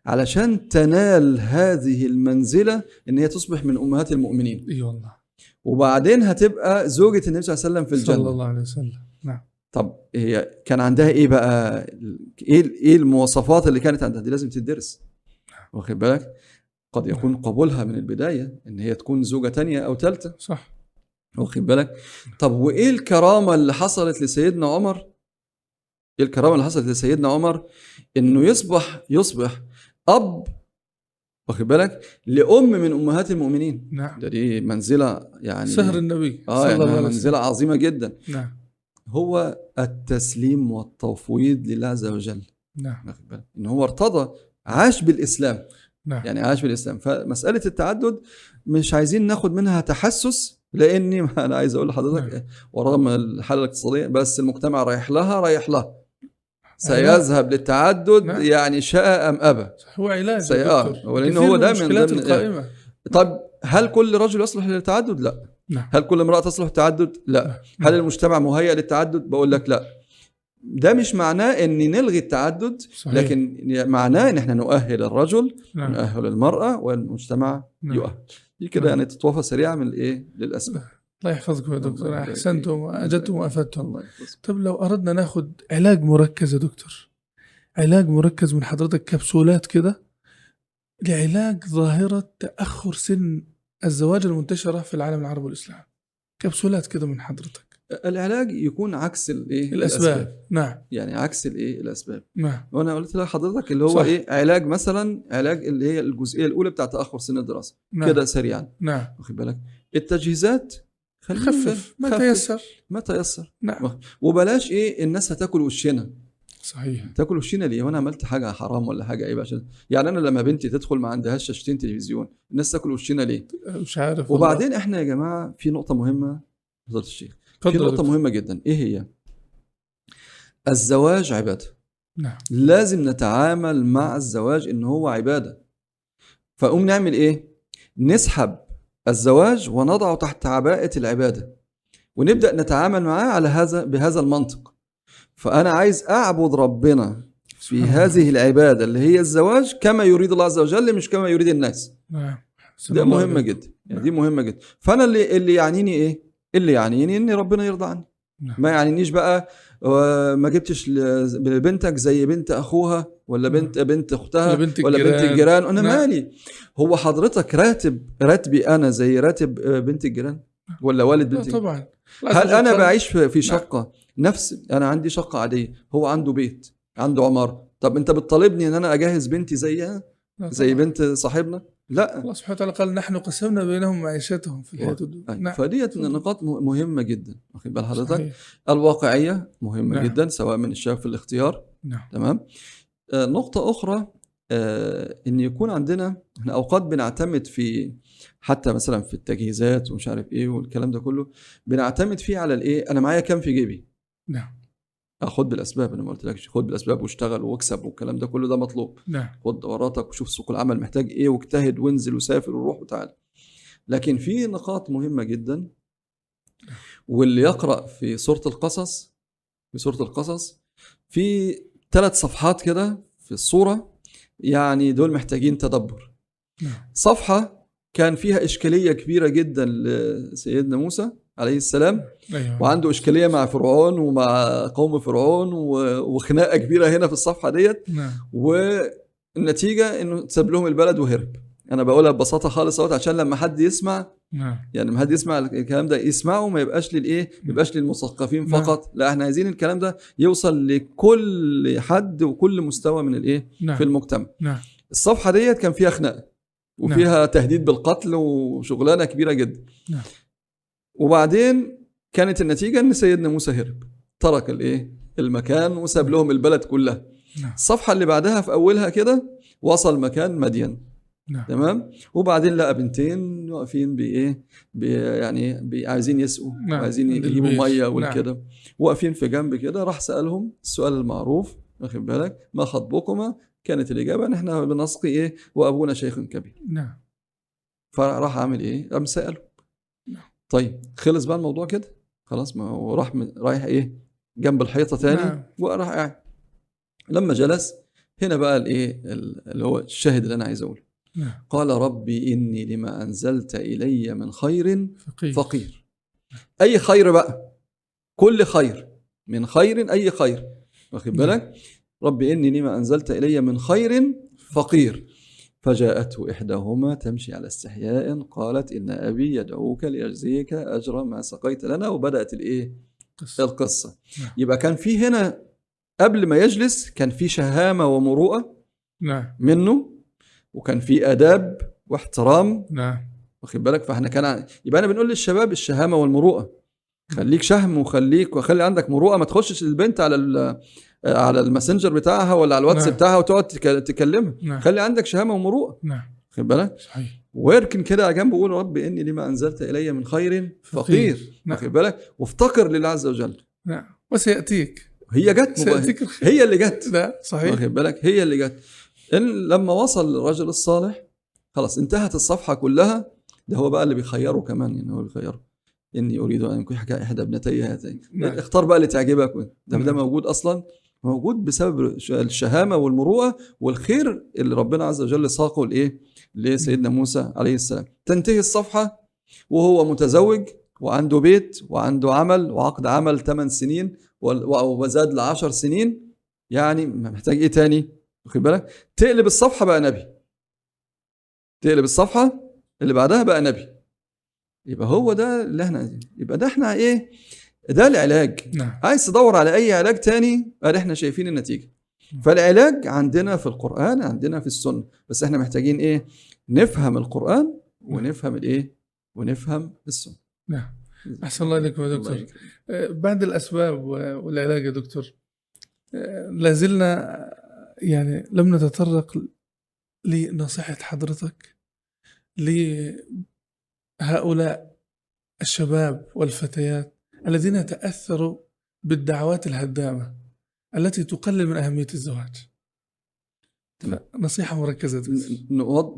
علشان تنال هذه المنزلة إن هي تصبح من أمهات المؤمنين؟ إي والله. وبعدين هتبقى زوجة النبي صلى الله عليه وسلم في صلى الجنة الله عليه وسلم. نعم. طب هي كان عندها إيه بقى؟ إيه إيه المواصفات اللي كانت عندها؟ دي لازم تدرس. واخد بالك؟ قد يكون قبولها من البداية إن هي تكون زوجة تانية أو ثالثة صح. واخد بالك؟ طب وإيه الكرامة اللي حصلت لسيدنا عمر؟ إيه الكرامة اللي حصلت لسيدنا عمر؟ إنه يصبح يصبح أب واخد بالك؟ لأم من أمهات المؤمنين. نعم. ده دي منزلة يعني سهر النبي آه صلى يعني وسلم. عظيمة جدا. نعم. هو التسليم والتفويض لله عز وجل. نعم. واخد بالك؟ إن هو ارتضى عاش بالإسلام. نعم. يعني عاش بالإسلام. فمسألة التعدد مش عايزين ناخد منها تحسس لأني أنا عايز أقول لحضرتك ورغم الحالة الاقتصادية بس المجتمع رايح لها رايح لها. سيذهب للتعدد نعم. يعني شاء أم أبى. هو علاج سي- آه، دكتور. ولأن كثير هو ده من ضمن- القائمة. طب هل كل رجل يصلح للتعدد؟ لا. نعم. هل كل امرأة تصلح للتعدد؟ لا. هل المجتمع مهيئ للتعدد؟ بقول لك لا. ده مش معناه إن نلغي التعدد صحيح. لكن معناه إن إحنا نؤهل الرجل نعم. نؤهل المرأة والمجتمع نعم. يؤهل. دي كده نعم. يعني تتوافى سريعه من الإيه؟ للأسباب. الله يحفظكم يا دكتور أحسنتم. واجدتم وأفدتم. طب لو أردنا ناخد علاج مركز يا دكتور علاج مركز من حضرتك كبسولات كده لعلاج ظاهرة تأخر سن الزواج المنتشرة في العالم العربي والإسلام كبسولات كده من حضرتك. العلاج يكون عكس الايه الأسباب. نعم. يعني عكس الايه الأسباب. نعم. وأنا قلت لحضرتك اللي هو صح. إيه علاج مثلا علاج اللي هي الجزئية الأولى بتاع تأخر سن الدراسة. نعم. كده سريعا. نعم. واخد بالك؟ التجهيزات خفف ما. تيسر. ما تيسر. نعم. وبلاش إيه الناس هتاكل وشنا. صحيح. تاكل وشنا ليه؟ وأنا عملت حاجة حرام ولا حاجة إيه عشان يعني أنا لما بنتي تدخل ما عندهاش شاشتين تلفزيون الناس تاكل وشنا ليه؟ مش عارف والله. وبعدين إحنا يا جماعة في نقطة مهمة فضيله الشيخ. في نقطة. مهمة جدا. إيه هي؟ الزواج عبادة. نعم. لازم نتعامل مع الزواج إن هو عبادة. فقوم نعمل إيه؟ نسحب الزواج ونضعه تحت عباءة العبادة. ونبدأ نتعامل معاه على هذا بهذا المنطق. فأنا عايز أعبد ربنا في هذه العبادة اللي هي الزواج كما يريد الله عز وجل مش كما يريد الناس. نعم. ده مهمه جدا. يعني دي مهمة جدا. فأنا اللي اللي يعنيني إيه؟ اللي يعنيني ان ربنا يرضى عني. نعم. ما يعنينيش بقى ما جبتش لبنتك زي بنت أخوها ولا بنت بنت أختها ولا بنت ولا بنت الجيران. أنا نعم. مالي. هو حضرتك راتب راتبي أنا زي راتب آه، بنت الجيران ولا والد بنت طبعا. هل أنا بعيش في في شقة؟ نفس أنا عندي شقة عادية. هو عنده بيت عنده عمارة. طب أنت بتطالبني إن أنا أجهز بنتي زيها؟ زي بنت صاحبنا؟ لا. الله سبحانه وتعالى قال نحن قسمنا بينهم معيشتهم في الحياة الدنيا. أيوة. نعم. فديت نقاط م- مهمة جدا. واخد بال حضرتك. الواقعية مهمة نعم. جدا سواء من الشباب في الاختيار. نعم. تمام؟ آه، نقطة أخرى آه، إن يكون عندنا إحنا أوقات بنعتمد في حتى مثلا في التجهيزات ومش عارف إيه والكلام ده كله بنعتمد فيه على الإيه؟ أنا معايا كام في جيبي؟ نعم. خد بالأسباب أنا ما قلتلكش. خد بالأسباب واشتغل واكسب والكلام ده كله ده مطلوب. نعم. خد دوراتك وشوف سوق العمل محتاج إيه واجتهد وانزل وسافر وروح وتعال. لكن في نقاط مهمة جدا. واللي يقرأ في سورة القصص في سورة القصص في ثلاث صفحات كده في الصورة يعني دول محتاجين تدبر. نعم. صفحة كان فيها إشكالية كبيرة جدا لسيدنا موسى. عليه السلام. أيوة. وعنده إشكالية مع فرعون ومع قوم فرعون و- وخناقة كبيرة هنا في الصفحة ديت. نعم. والنتيجة إنه ساب لهم البلد وهرب. أنا بقولها ببساطة خالص أهوت عشان لما حد يسمع نعم. يعني لما حد يسمع الكلام ده يسمعه ما يبقاش للايه ما يبقاش للمثقفين نعم. فقط. لا إحنا عايزين الكلام ده يوصل لكل حد وكل مستوى من الإيه؟ نعم. في المجتمع. نعم. الصفحة ديت كان فيها خناقة وفيها تهديد بالقتل وشغلانة كبيرة جدا. نعم. وبعدين كانت النتيجة إن سيدنا موسى هرب ترك الإيه؟ المكان وساب لهم البلد كلها. نعم. الصفحة اللي بعدها في أولها كده وصل مكان مدين. نعم. تمام؟ وبعدين لقى بنتين واقفين بإيه؟ بي يعني بي عايزين يسقوا نعم، عايزين يجيبوا. مية نعم. والكده. واقفين في جنب كده راح سألهم السؤال المعروف واخد بالك؟ ما خطبكما؟ كانت الإجابة ان إحنا بنسقي إيه؟ وأبونا شيخ كبير. نعم. فراح عامل إيه؟ قام سأله. نعم. طيب خلص بقى الموضوع كده؟ خلاص ما هو راح من- رايح إيه؟ جنب الحيطة تاني نعم. وراح قاعد. لما جلس هنا بقى الإيه؟ ال- اللي هو الشاهد اللي أنا عايز أقوله. نعم. قال ربي إني لما أنزلت إلي من خير فقير. فقير. أي خير بقى؟ كل خير. من خير أي خير. واخد بالك؟ ربي إني لما أنزلت إلي من خير فقير. فجاءته إحداهما تمشي على استحياء قالت إن أبي يدعوك ليجزيك أجر ما سقيت لنا. وبدأت الإيه؟ قصة. القصة. نعم. يبقى كان في هنا قبل ما يجلس كان في شهامة ومروءة نعم. منه وكان في آداب واحترام. نعم. واخد بالك؟ فإحنا كان يبقى أنا بنقول للشباب الشهامة والمروءة. خليك شهم وخليك وخلي عندك مروءة ما تخشش البنت على على الماسنجر بتاعها ولا على الواتس نعم. بتاعها وتقعد تك- تكلمها. نعم. خلي عندك شهامة ومروءة. نعم. واخد بالك؟ صحيح. واركن كده على جنب وقول رب إني لما أنزلت إلي من خير فقير. نعم. واخد بالك؟ وافتقر لله عز وجل. نعم. وسيأتيك. هي جت الخير. هي اللي جت. لا صحيح. واخد بالك؟ هي اللي جت. إن لما وصل الرجل الصالح خلاص انتهت الصفحة كلها. ده هو بقى اللي بيخيره كمان يعني هو بيخيره. إني أريد أن انكحك إحدى ابنتي هاتين. نعم. اختار بقى اللي تعجبك. ده ده نعم. موجود أصلا. موجود بسبب الشهامة والمروءة والخير اللي ربنا عز وجل ساقه لإيه؟ لسيدنا موسى عليه السلام. تنتهي الصفحة وهو متزوج وعنده بيت وعنده عمل وعقد عمل 8 سنين وزاد ل 10 سنين. يعني محتاج إيه تاني؟ واخد بالك؟ تقلب الصفحة بقى نبي. تقلب الصفحة اللي بعدها بقى نبي. يبقى هو ده اللي إحنا يبقى ده إحنا إيه؟ ده العلاج. نعم. عايز تدور على أي علاج تاني؟ ادي إحنا شايفين النتيجة. فالعلاج عندنا في القرآن عندنا في السنة. بس إحنا محتاجين إيه؟ نفهم القرآن ونفهم الإيه؟ ونفهم السنة. نعم. أحسن الله إليكم يا دكتور. آه، بعد الأسباب و- والعلاج يا دكتور آه، لازلنا آه، يعني لم نتطرق لنصيحة حضرتك لهؤلاء الشباب والفتيات. الذين تأثروا بالدعوات الهدامة التي تقلل من أهمية الزواج. نصيحة مركزة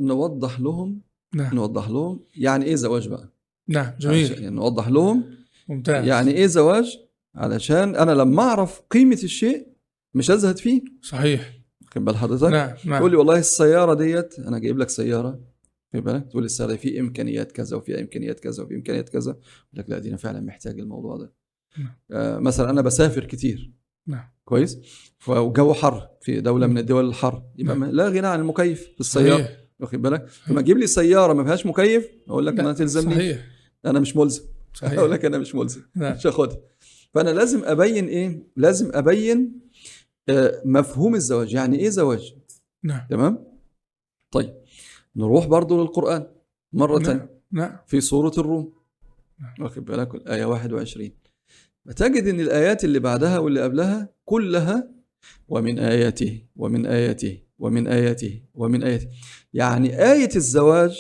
نوضح لهم نعم. نوضح لهم يعني إيه زواج بقى. نعم جميل. يعني نوضح لهم ممتاز. يعني إيه زواج علشان أنا لما أعرف قيمة الشيء مش أزهد فيه. صحيح. واخد بال حضرتك. نعم نعم. تقول لي والله السيارة ديت أنا جايب لك سيارة بالك تقول دي في إمكانيات كذا وفي إمكانيات كذا وفي إمكانيات كذا أقول لك لا دي أنا فعلا محتاج الموضوع ده. نعم. آه مثلا أنا بسافر كتير. نعم. كويس؟ والجو حر في دولة من الدول الحر. يبقى نعم. لا غنى عن المكيف في السيارة. واخد بالك؟ لما تجيب لي سياره ما فيهاش مكيف أقول لك ما تلزمني. صحيح. أنا مش ملزم. صحيح. أقول لك أنا مش ملزم. نعم. مش هاخدها. فأنا لازم أبين إيه؟ لازم أبين آه، مفهوم الزواج. يعني إيه زواج؟ نعم. تمام؟ طيب. نروح برضو للقرآن مرة نعم. نعم في سورة الروم نعم. واخد بالك الايه 21 فتجد إن الآيات اللي بعدها واللي قبلها كلها ومن آياته ومن آياته ومن آياته ومن آياته يعني آية الزواج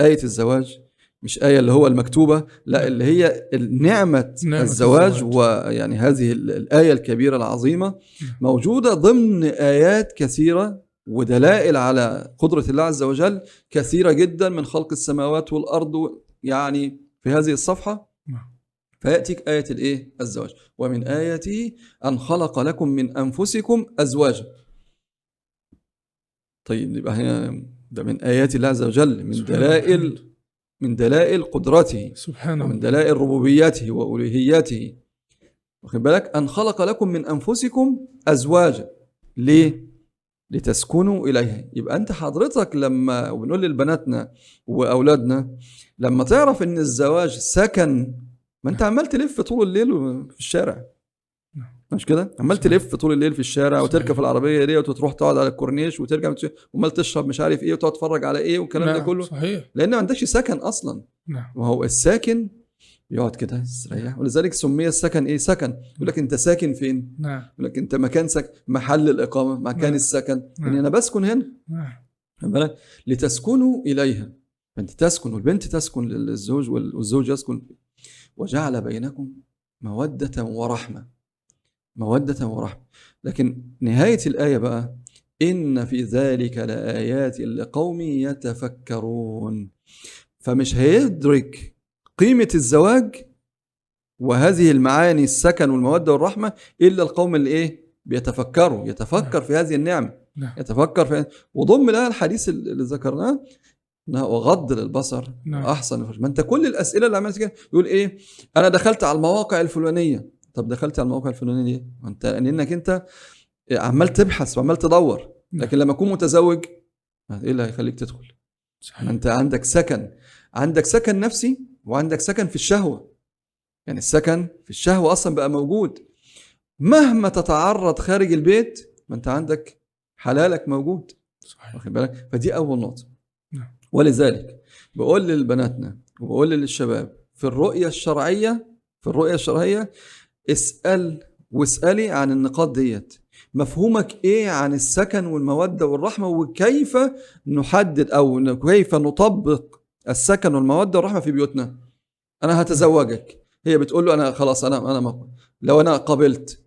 آية الزواج مش آية اللي هو المكتوبة لا اللي هي نعمة الزواج الزواج. ويعني هذه ال- الآية الكبيرة العظيمة موجودة ضمن آيات كثيرة ودلائل على قدرة الله عز وجل كثيرة جدا من خلق السماوات والأرض يعني في هذه الصفحة نعم. فيأتيك آية الإيه؟ الزواج ومن آياته أن خلق لكم من أنفسكم أزواجا طيب يبقى هنا ده من آيات الله عز وجل من دلائل. من دلائل قدرته سبحانه ومن دلائل ربوبيته وألوهيته واخد بالك أن خلق لكم من أنفسكم أزواجا ليه؟ لتسكنوا إليها يبقى أنت حضرتك لما وبنقول لبناتنا وأولادنا لما تعرف إن الزواج سكن ما أنت عمال تلف طول الليل في الشارع. مش كده؟ عمال. تلف طول الليل في الشارع. وتركب في العربية ديت وتروح تقعد على الكورنيش وترجع وعمال تشرب مش عارف إيه وتقعد تتفرج على إيه والكلام ده نعم. كله صحيح لأن ما عندكش سكن أصلا نعم وهو الساكن يقعد كده يستريح. ولذلك سمي السكن إيه؟ سكن. يقول لك أنت ساكن فين؟ نعم. يقول لك أنت مكان سكن محل الإقامة مكان نعم. السكن. نعم. يعني أنا بسكن هنا. نعم. لتسكنوا إليها. فانت تسكن والبنت تسكن للزوج وال- والزوج يسكن. وجعل بينكم مودة ورحمة. مودة ورحمة. لكن نهاية الآية بقى إن في ذلك لآيات لقوم يتفكرون. فمش هيدرك قيمة الزواج وهذه المعاني السكن والمودة والرحمة إلا القوم اللي إيه؟ بيتفكروا يتفكر في هذه النعمة. نعم. يتفكر في وضم لها الحديث اللي ذكرناه إنها وغض للبصر نعم. أحسن الفرج. ما أنت كل الأسئلة اللي عملت كده يقول إيه؟ أنا دخلت على المواقع الفلانية. طب دخلت على المواقع الفلانية ليه؟ ما أنت لانك أنت عمال تبحث وعمال تدور. لكن لما اكون متزوج إيه اللي هيخليك تدخل؟ صحيح. أنت عندك سكن. عندك سكن نفسي وعندك سكن في الشهوة. يعني السكن في الشهوة أصلا بقى موجود. مهما تتعرض خارج البيت ما أنت عندك حلالك موجود. صحيح. واخد بالك؟ فدي أول نقطة. نعم. ولذلك بقول لبناتنا وبقول للشباب في الرؤية الشرعية في الرؤية الشرعية اسأل واسألي عن النقاط ديت. مفهومك إيه عن السكن والمودة والرحمة؟ وكيف نحدد أو كيف نطبق السكن والمودة والرحمة في بيوتنا. أنا هتزوجك. هي بتقول له أنا خلاص أنا أنا لو أنا قبلت.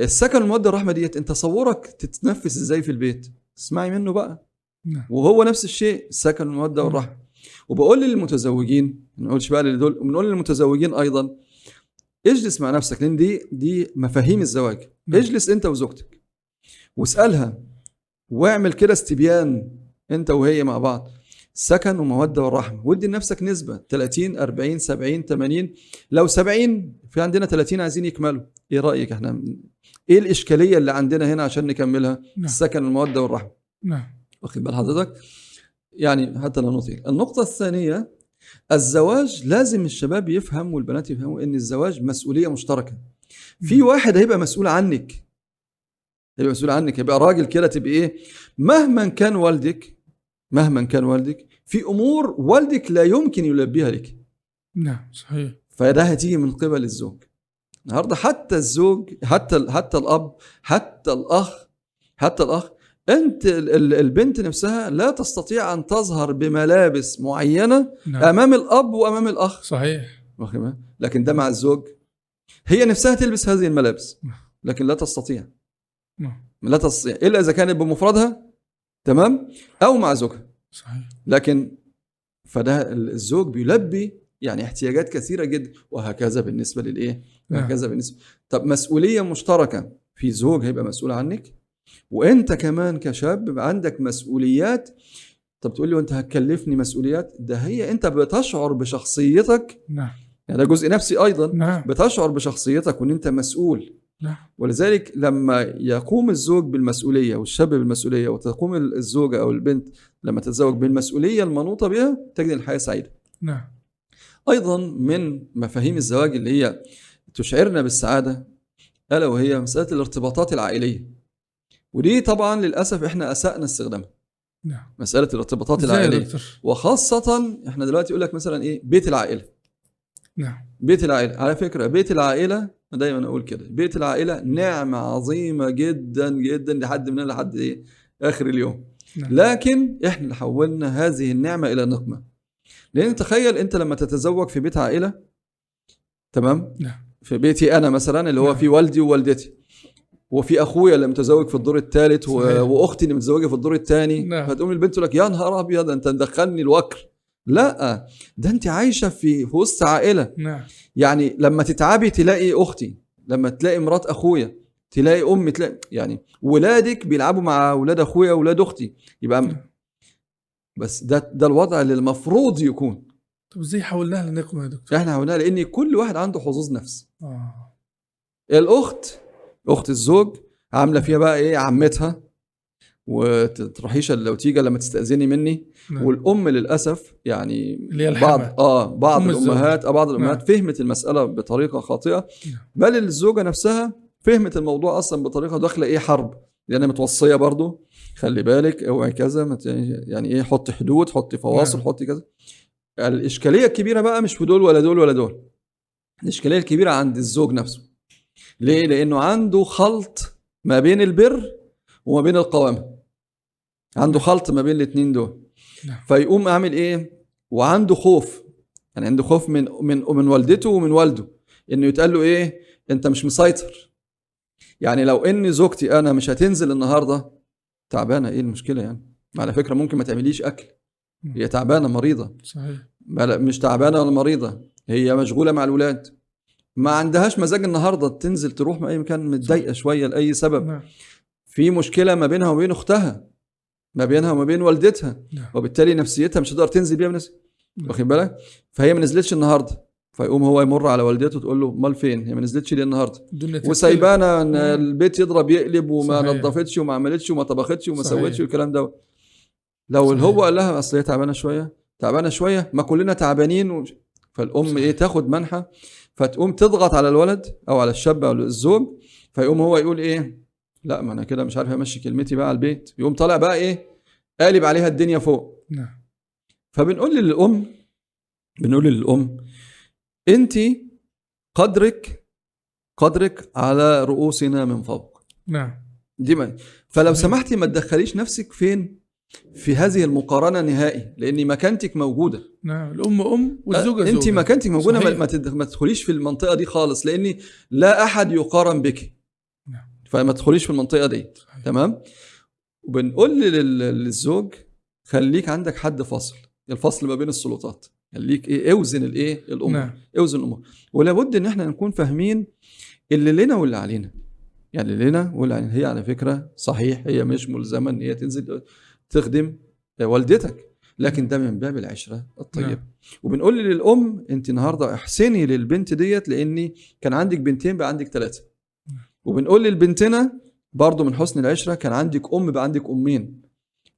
السكن والمودة والرحمة ديت أنت تصورك تتنفس إزاي في البيت؟ اسمعي منه بقى. نعم. وهو نفس الشيء السكن والمودة والرحمة. وبقول للمتزوجين ما نقولش بقى لدول بنقول للمتزوجين أيضا اجلس مع نفسك لأن دي دي مفاهيم الزواج. نعم. اجلس أنت وزوجتك. واسألها. واعمل كده استبيان أنت وهي مع بعض. سكن ومودة والرحمه ودي لنفسك نسبة 30 40 70 80 لو 70 في عندنا 30 عايزين يكملوا. إيه رأيك إحنا؟ إيه الإشكالية اللي عندنا هنا عشان نكملها؟ نعم. السكن والموده والرحمه نعم. واخد بال حضرتك يعني حتى لا نطيل. النقطة الثانية الزواج لازم الشباب يفهم والبنات يفهموا إن الزواج مسؤولية مشتركة. في واحد هيبقى مسؤول عنك. هيبقى مسؤول عنك هيبقى راجل كده تبقى إيه؟ مهما كان والدك مهما كان والدك في أمور والدك لا يمكن يلبيها لك. نعم صحيح. فده هتيجي من قبل الزوج. النهارده حتى الزوج حتى حتى الأب حتى الأخ حتى الأخ أنت ال- ال- البنت نفسها لا تستطيع أن تظهر بملابس معينة نعم. أمام الأب وأمام الأخ. صحيح؟ لكن ده مع الزوج. هي نفسها تلبس هذه الملابس لكن لا تستطيع. نعم. لا تستطيع إلا إذا كانت بمفردها تمام؟ أو مع زوجها. صحيح. لكن فده الزوج بيلبي يعني احتياجات كثيرة جدا وهكذا بالنسبة للإيه؟ نعم. وهكذا بالنسبة. طب مسؤولية مشتركة. في زوج هيبقى مسؤول عنك وأنت كمان كشاب عندك مسؤوليات. طب تقول لي وأنت هتكلفني مسؤوليات؟ ده هي أنت بتشعر بشخصيتك. نعم. يعني ده جزء نفسي أيضا. نعم. بتشعر بشخصيتك وإن أنت مسؤول. نعم. ولذلك لما يقوم الزوج بالمسؤولية والشاب بالمسؤولية وتقوم الزوجة أو البنت لما تتزوج بالمسؤولية المنوطة بها تجد الحياة سعيدة. نعم. أيضا من مفاهيم الزواج اللي هي تشعرنا بالسعادة ألا وهي مسألة الارتباطات العائلية. ودي طبعا للأسف إحنا اسانا استخدامها نعم. مسألة الارتباطات دكتور وخاصة إحنا دلوقتي يقول لك مثلا إيه؟ بيت العائلة. نعم. بيت العائلة. على فكرة بيت العائلة أنا دايما أقول كده. بيت العائلة نعمة عظيمة جدا جدا لحد مننا لحد إيه؟ آخر اليوم. نعم. لكن إحنا اللي حولنا هذه النعمة إلى نقمة. لأن تخيل أنت لما تتزوج في بيت عائلة تمام؟ نعم. في بيتي أنا مثلا اللي هو نعم. في والدي ووالدتي. وفي أخويا اللي متزوج في الدور الثالث. وأختي اللي متزوجة في الدور الثاني. فتقوم البنت تقول لك يا نهار أبيض أنت مدخلني الوكر. لا ده انت عايشة في في وسط عائلة. نعم. يعني لما تتعبي تلاقي أختي لما تلاقي مرات أخويا تلاقي أمي تلاقي يعني ولادك بيلعبوا مع أولاد أخويا واولاد أختي. يبقى نعم. بس ده ده الوضع اللي المفروض يكون. طب إزاي حولناها لنقمه يا دكتور؟ إحنا عملناها لأن كل واحد عنده حظوظ نفس. آه. الأخت أخت الزوج عاملة فيها بقى إيه عمتها. وتروحيش لو تيجي لما تستأذني مني نعم. والأم للأسف يعني اللي هي بعض. آه بعض. الأمهات آه بعض الأمهات نعم. فهمت المسألة بطريقة خاطئة نعم. بل الزوجة نفسها فهمت الموضوع أصلا بطريقة داخلة إيه حرب لأن متوصية برضو خلي بالك اوعي كذا يعني إيه حطي حدود حطي فواصل نعم. حطي كذا الإشكالية الكبيرة بقى مش في دول ولا دول ولا دول الإشكالية الكبيرة عند الزوج نفسه ليه لأنه عنده خلط ما بين البر وما بين القوامة عنده خلط ما بين الاثنين دول. نعم. فيقوم عامل إيه؟ وعنده خوف. يعني عنده خوف من من من والدته ومن والده. إنه يتقال له إيه؟ أنت مش مسيطر. يعني لو ان زوجتي أنا مش هتنزل النهارده تعبانة. إيه المشكلة يعني؟ على فكرة ممكن ما تعمليش أكل. هي تعبانة مريضة. صحيح. مش تعبانة ولا مريضة. هي مشغولة مع الولاد ما عندهاش مزاج النهارده تنزل تروح أي مكان متضايقة شوية لأي سبب. نعم. في مشكلة ما بينها وبين أختها. ما بينها وما بين والدتها نعم وبالتالي نفسيتها مش هتقدر تنزل بيها بنفسها نعم. واخد بالك فهي ما نزلتش النهارده فيقوم هو يمر على والدته تقول له أمال فين هي ما نزلتش ليه النهارده. وسايبانا إن مم. البيت يضرب يقلب وما صحيح. نظفتش وما عملتش وما طبختش وما صحيح. سوتش والكلام ده لو صحيح. هو قال لها أصل هي تعبانة شوية تعبانة شوية ما كلنا تعبانين ومش... فالأم صحيح. إيه تاخد منحى فتقوم تضغط على الولد أو على الشاب أو الزوج فيقوم هو يقول إيه لا ما أنا كده مش عارف أمشي كلمتي بقى على البيت يقوم طالع بقى إيه قالب عليها الدنيا فوق نعم فبنقول للأم بنقول للأم أنت قدرك قدرك على رؤوسنا من فوق نعم دي ما فلو. سمحتي ما تدخليش نفسك فين في هذه المقارنة نهائي لأن مكانتك موجودة نعم الأم أم والزوجة أنت زوجة. مكانتك موجودة ما, صحيح. ما تد- ما تدخليش في المنطقة دي خالص لأن لا أحد يقارن بك. فما تدخليش في المنطقة دي. تمام؟ وبنقول لل- للزوج خليك عندك حد فاصل. الفصل ما بين السلطات. خليك إيه اوزن الإيه الأمور. نعم. اوزن الأمور. ولابد إن إحنا نكون فاهمين اللي لنا واللي علينا. يعني اللي لنا واللي علينا. هي على فكرة صحيح هي مش ملزمة إن هي تنزل تخدم والدتك. لكن ده من باب العشرة الطيبه نعم. وبنقول للأم أنت النهارده احسني للبنت ديت لأني كان عندك بنتين بقى عندك ثلاثة. وبنقول للبنتنا برضو من حسن العشرة كان عندك أم بقى عندك أمين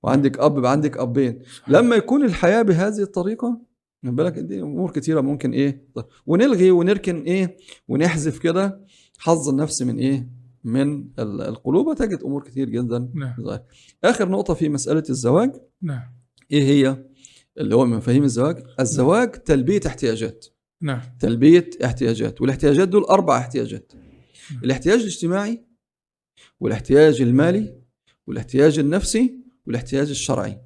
وعندك أب بقى عندك أبين. لما يكون الحياة بهذه الطريقة من بالك دي أمور كتيرة ممكن إيه ونلغي ونركن إيه ونحذف كده حظ النفس من إيه من ال- القلوب تجد أمور كتير جدا. نعم. ظاهرة. آخر نقطة في مسألة الزواج. نعم. إيه هي؟ اللي هو من مفاهيم الزواج. الزواج تلبية احتياجات. نعم. تلبية احتياجات والاحتياجات دول أربع احتياجات. نعم. الاحتياج الاجتماعي والاحتياج المالي والاحتياج النفسي والاحتياج الشرعي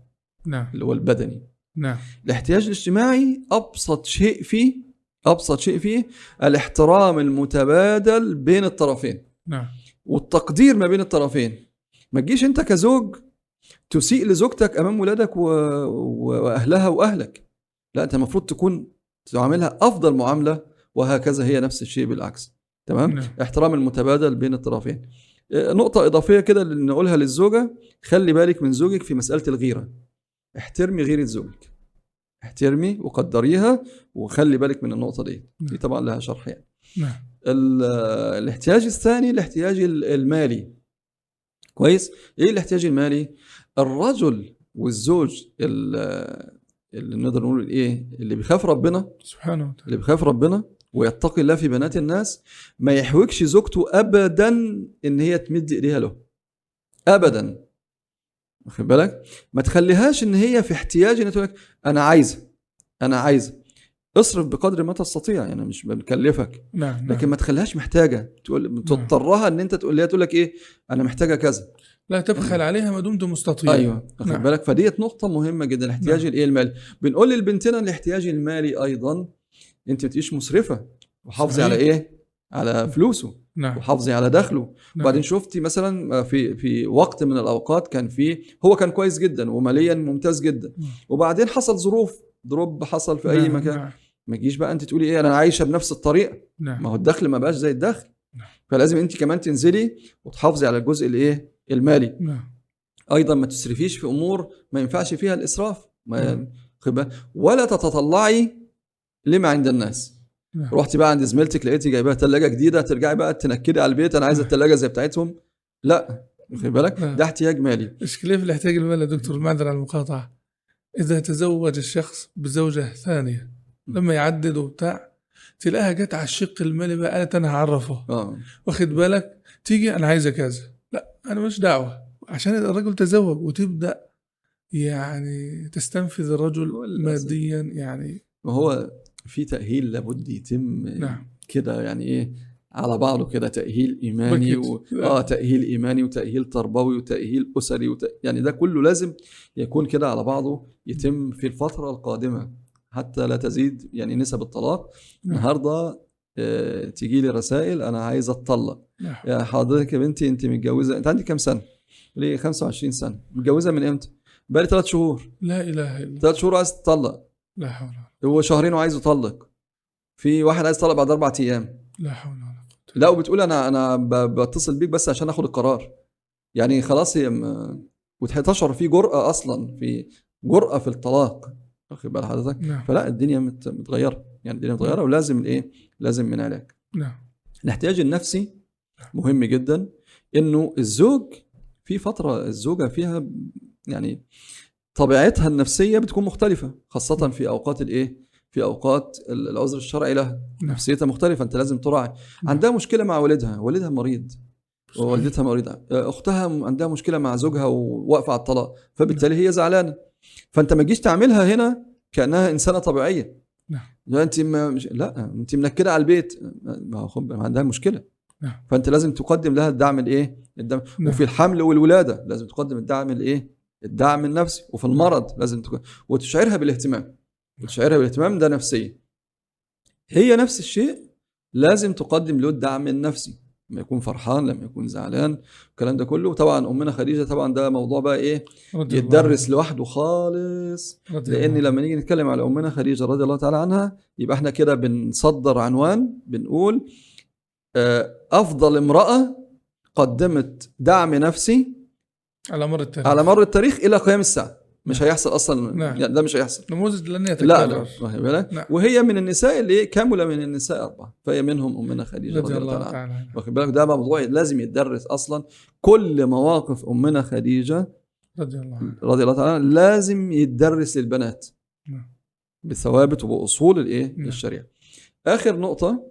نعم. اللي هو البدني. نعم. الاحتياج الاجتماعي أبسط شيء فيه أبسط شيء فيه الاحترام المتبادل بين الطرفين. نعم. والتقدير ما بين الطرفين. ما تجيش انت كزوج تسيء لزوجتك أمام ولادك و... و... وأهلها وأهلك. لا انت المفروض تكون تعاملها أفضل معاملة وهكذا هي نفس الشيء بالعكس. تمام؟ نعم. احترام المتبادل بين الطرفين. آه، نقطة إضافية كده اللي نقولها للزوجة خلي بالك من زوجك في مسألة الغيرة. احترمي غيرة زوجك. احترمي وقدريها وخلي بالك من النقطة دي. دي نعم. طبعا لها شرح يعني. نعم. ال- الاحتياج الثاني الاحتياج ال- المالي. كويس؟ إيه الاحتياج المالي؟ الرجل والزوج ال- اللي نقدر نقول إيه اللي بيخاف ربنا. سبحانه وتعالى. اللي بيخاف ربنا ويتقي الله في بنات الناس ما يحوجش زوجته ابدا إن هي تمد إيديها له. ابدا. واخد بالك؟ ما تخليهاش إن هي في احتياج ان تقول لك أنا عايزه أنا عايزه اصرف بقدر ما تستطيع يعني مش بنكلفك. نعم نعم. لكن ما تخليهاش محتاجة. تقول تضطرها إن أنت تقول لها تقول لك إيه؟ أنا محتاجة كذا. لا تبخل عليها ما دمت مستطيع. أيوه. واخد نعم. بالك؟ فديت نقطة مهمة جدا الاحتياج نعم. الإيه المالي. بنقول للبنتنا الاحتياج المالي أيضا انت ما تبقيش مسرفه وحافظي. على إيه؟ على فلوسه نعم. وحافظي على دخله. نعم. وبعدين شفتي مثلا في في وقت من الأوقات كان في هو كان كويس جدا وماليا ممتاز جدا. نعم. وبعدين حصل ظروف دروب حصل في أي نعم، مكان. نعم. ما تجيش بقى أنت تقولي إيه أنا عايشة بنفس الطريقة. ما نعم هو الدخل ما بقاش زي الدخل. نعم. فلازم أنت كمان تنزلي وتحافظي على الجزء الإيه؟ المالي. نعم. أيضا ما تسرفيش في أمور ما ينفعش فيها الإسراف. ما نعم. ولا تتطلعي لما عند الناس؟ نعم. رحتي بقى عند زميلتك لقيتي جايباها ثلاجه جديدة ترجعي بقى تنكدي على البيت أنا عايزة الثلاجه زي بتاعتهم. لا خد بالك؟ نعم. ده احتياج مالي. إشكالية في الاحتياج المالي يا دكتور؟ المعذرة على المقاطعة. إذا تزوج الشخص بزوجة ثانية لما يعدد وبتاع تلاقيها جت على الشق المالي بقى قالت أنا هعرفه. آه. واخد بالك؟ تيجي أنا عايزة كذا. لا أنا مش دعوة. عشان الرجل تزوج وتبدأ يعني تستنفذ الرجل. ماديا يعني وهو في تأهيل لابد يتم نعم كده يعني إيه على بعضه كده تأهيل إيماني. و... آه تأهيل إيماني وتأهيل تربوي وتأهيل أسري وت... يعني ده كله لازم يكون كده على بعضه يتم في الفترة القادمة حتى لا تزيد يعني نسب الطلاق نعم. النهارده آه تيجي لي رسائل أنا عايز أتطلق نعم. يا حضرتك يا بنتي أنت متجوزة أنت عندك كام سنة؟ ليه 25 سنة متجوزة من إمتى؟ بقالي ثلاث شهور لا إله إلا الله ثلاث شهور عايز تطلق لا حول ولا هو شهرين وعايز يطلق. في واحد عايز يطلق بعد أربع أيام. لا حول ولا قوة. لا وبتقول أنا أنا بتصل بيك بس عشان آخد القرار. يعني خلاص هي وتشعر في جرأة أصلا في جرأة في الطلاق. واخد بال حضرتك؟ نعم. فلا الدنيا مت- متغيرة. يعني الدنيا متغيرة ولازم الإيه؟ لازم من علاج نعم. الاحتياج النفسي مهم جدا. إنه الزوج في فترة الزوجة فيها يعني طبيعتها النفسية بتكون مختلفة خاصة في أوقات الإيه؟ في أوقات ال- العذر الشرعي لها. نعم. نفسيتها مختلفة أنت لازم تراعي. عندها مشكلة مع والدها. والدها مريض. ووالدتها مريضة. أختها عندها مشكلة مع زوجها وواقفة على الطلاق. فبالتالي هي زعلانة. فأنت ما تجيش تعملها هنا كأنها إنسانة طبيعية. نعم. لا أنت ما مش لا أنت منكده على البيت. ما هو عندها مشكلة. نعم. فأنت لازم تقدم لها الدعم الإيه؟ الدعم نعم. وفي الحمل والولادة لازم تقدم الدعم الإيه؟ الدعم النفسي. وفي المرض لازم تك... وتشعرها بالاهتمام. وتشعرها بالاهتمام ده نفسيا. هي نفس الشيء لازم تقدم له الدعم النفسي. لما يكون فرحان لما يكون زعلان الكلام ده كله. طبعا أمنا خديجة طبعا ده موضوع بقى إيه؟ يتدرس لوحده خالص. لأن الله لما نيجي نتكلم على أمنا خديجة رضي الله تعالى عنها يبقى إحنا كده بنصدر عنوان بنقول آه، أفضل امرأة قدمت دعم نفسي على مر التاريخ. على مر التاريخ إلى قيام الساعة. مش هيحصل أصلا. نعم. يعني ده مش هيحصل. نموذج لن لا يتكرر. لا واخد بالك نعم. وهي من النساء اللي كمل من النساء أربعة. فهي منهم أمنا خديجة رضي الله عنها. تعالى عنه. واخد بالك؟ ده موضوع لازم يتدرس أصلا. كل مواقف أمنا خديجة رضي الله عنه رضي الله تعالى عنها لازم يتدرس للبنات. نعم. بثوابت وبأصول الإيه؟ نعم. الشريعة. آخر نقطة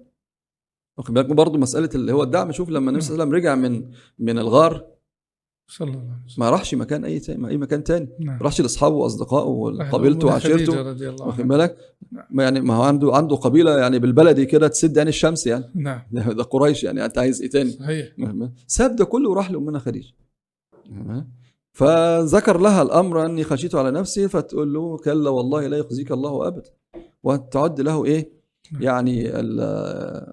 واخد بالك؟ برضه مسألة اللي هو الدعم. شوف لما النبي صلى الله عليه وسلم رجع من من الغار صلى الله عليه وسلم. ما راحش مكان أي تاني أي مكان تاني. نعم. ما راحش لأصحابه وأصدقائه وقبيلته وعشيرته. واخد. بالك؟ نعم. ما يعني ما هو عنده عنده قبيلة يعني بالبلدي كده تسد عين الشمس يعني. نعم. ده قريش يعني. أنت عايز إيه تاني؟ صحيح. ساب ده كله وراح لأمنا خديجة. فذكر لها الأمر أني خشيت على نفسي فتقول له كلا والله لا يخزيك الله أبدا. وتعد له إيه؟ يعني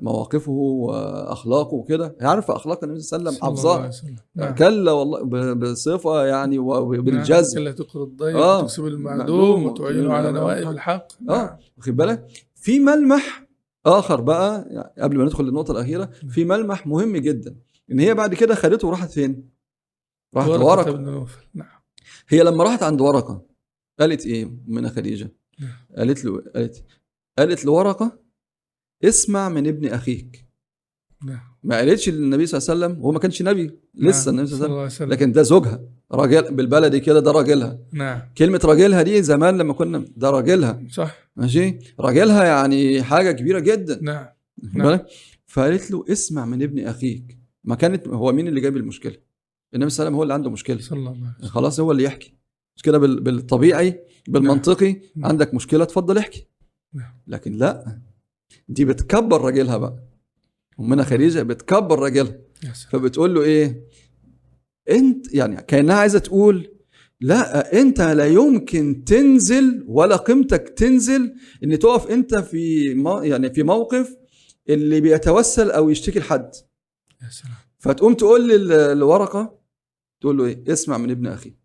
مواقفه وأخلاقه وكده. هي عارفه أخلاق النبي صلى الله عليه وسلم؟ حافظاها وسلم. نعم. كلا والله بصفة يعني نعم. وبالجزم كلا تقر الضيف آه. وتكسب معدوم. المعدوم وتعين على وتعين نوائب الحق. آه. واخد بالك؟ في ملمح آخر بقى يعني قبل ما ندخل للنقطة الأخيرة في ملمح مهم جدا. إن هي بعد كده خدته وراحت فين؟ راحت ورقة ورقه نوفل. نعم. هي لما راحت عند ورقة قالت إيه من خديجة؟ نعم. قالت له قالت قالت لورقة اسمع من ابن أخيك. نعم. ما قالتش للنبي صلى الله عليه وسلم هو ما كانش نبي لسه نعم. النبي صلى الله عليه وسلم. لكن ده زوجها راجل بالبلدي كده ده راجلها. نعم. كلمة راجلها دي زمان لما كنا ده راجلها. صح. ماشي؟ راجلها يعني حاجة كبيرة جدا. نعم. نعم. فقالت له اسمع من ابن أخيك. ما كانت هو مين اللي جايب المشكلة؟ النبي صلى الله عليه وسلم هو اللي عنده مشكلة. صلى الله عليه وسلم. خلاص هو اللي يحكي. مش كده بال- بالطبيعي بالمنطقي نعم. عندك مشكلة اتفضل احكي. نعم. لكن لا. دي بتكبر راجلها بقى. أمنا خديجة بتكبر راجلها. فبتقول له إيه؟ أنت يعني كأنها عايزة تقول لا أنت لا يمكن تنزل ولا قيمتك تنزل إن تقف أنت في مو يعني في موقف اللي بيتوسل أو يشتكي لحد. يا سلام. فتقوم تقول لل- لورقه تقول له إيه؟ اسمع من ابن أخيك.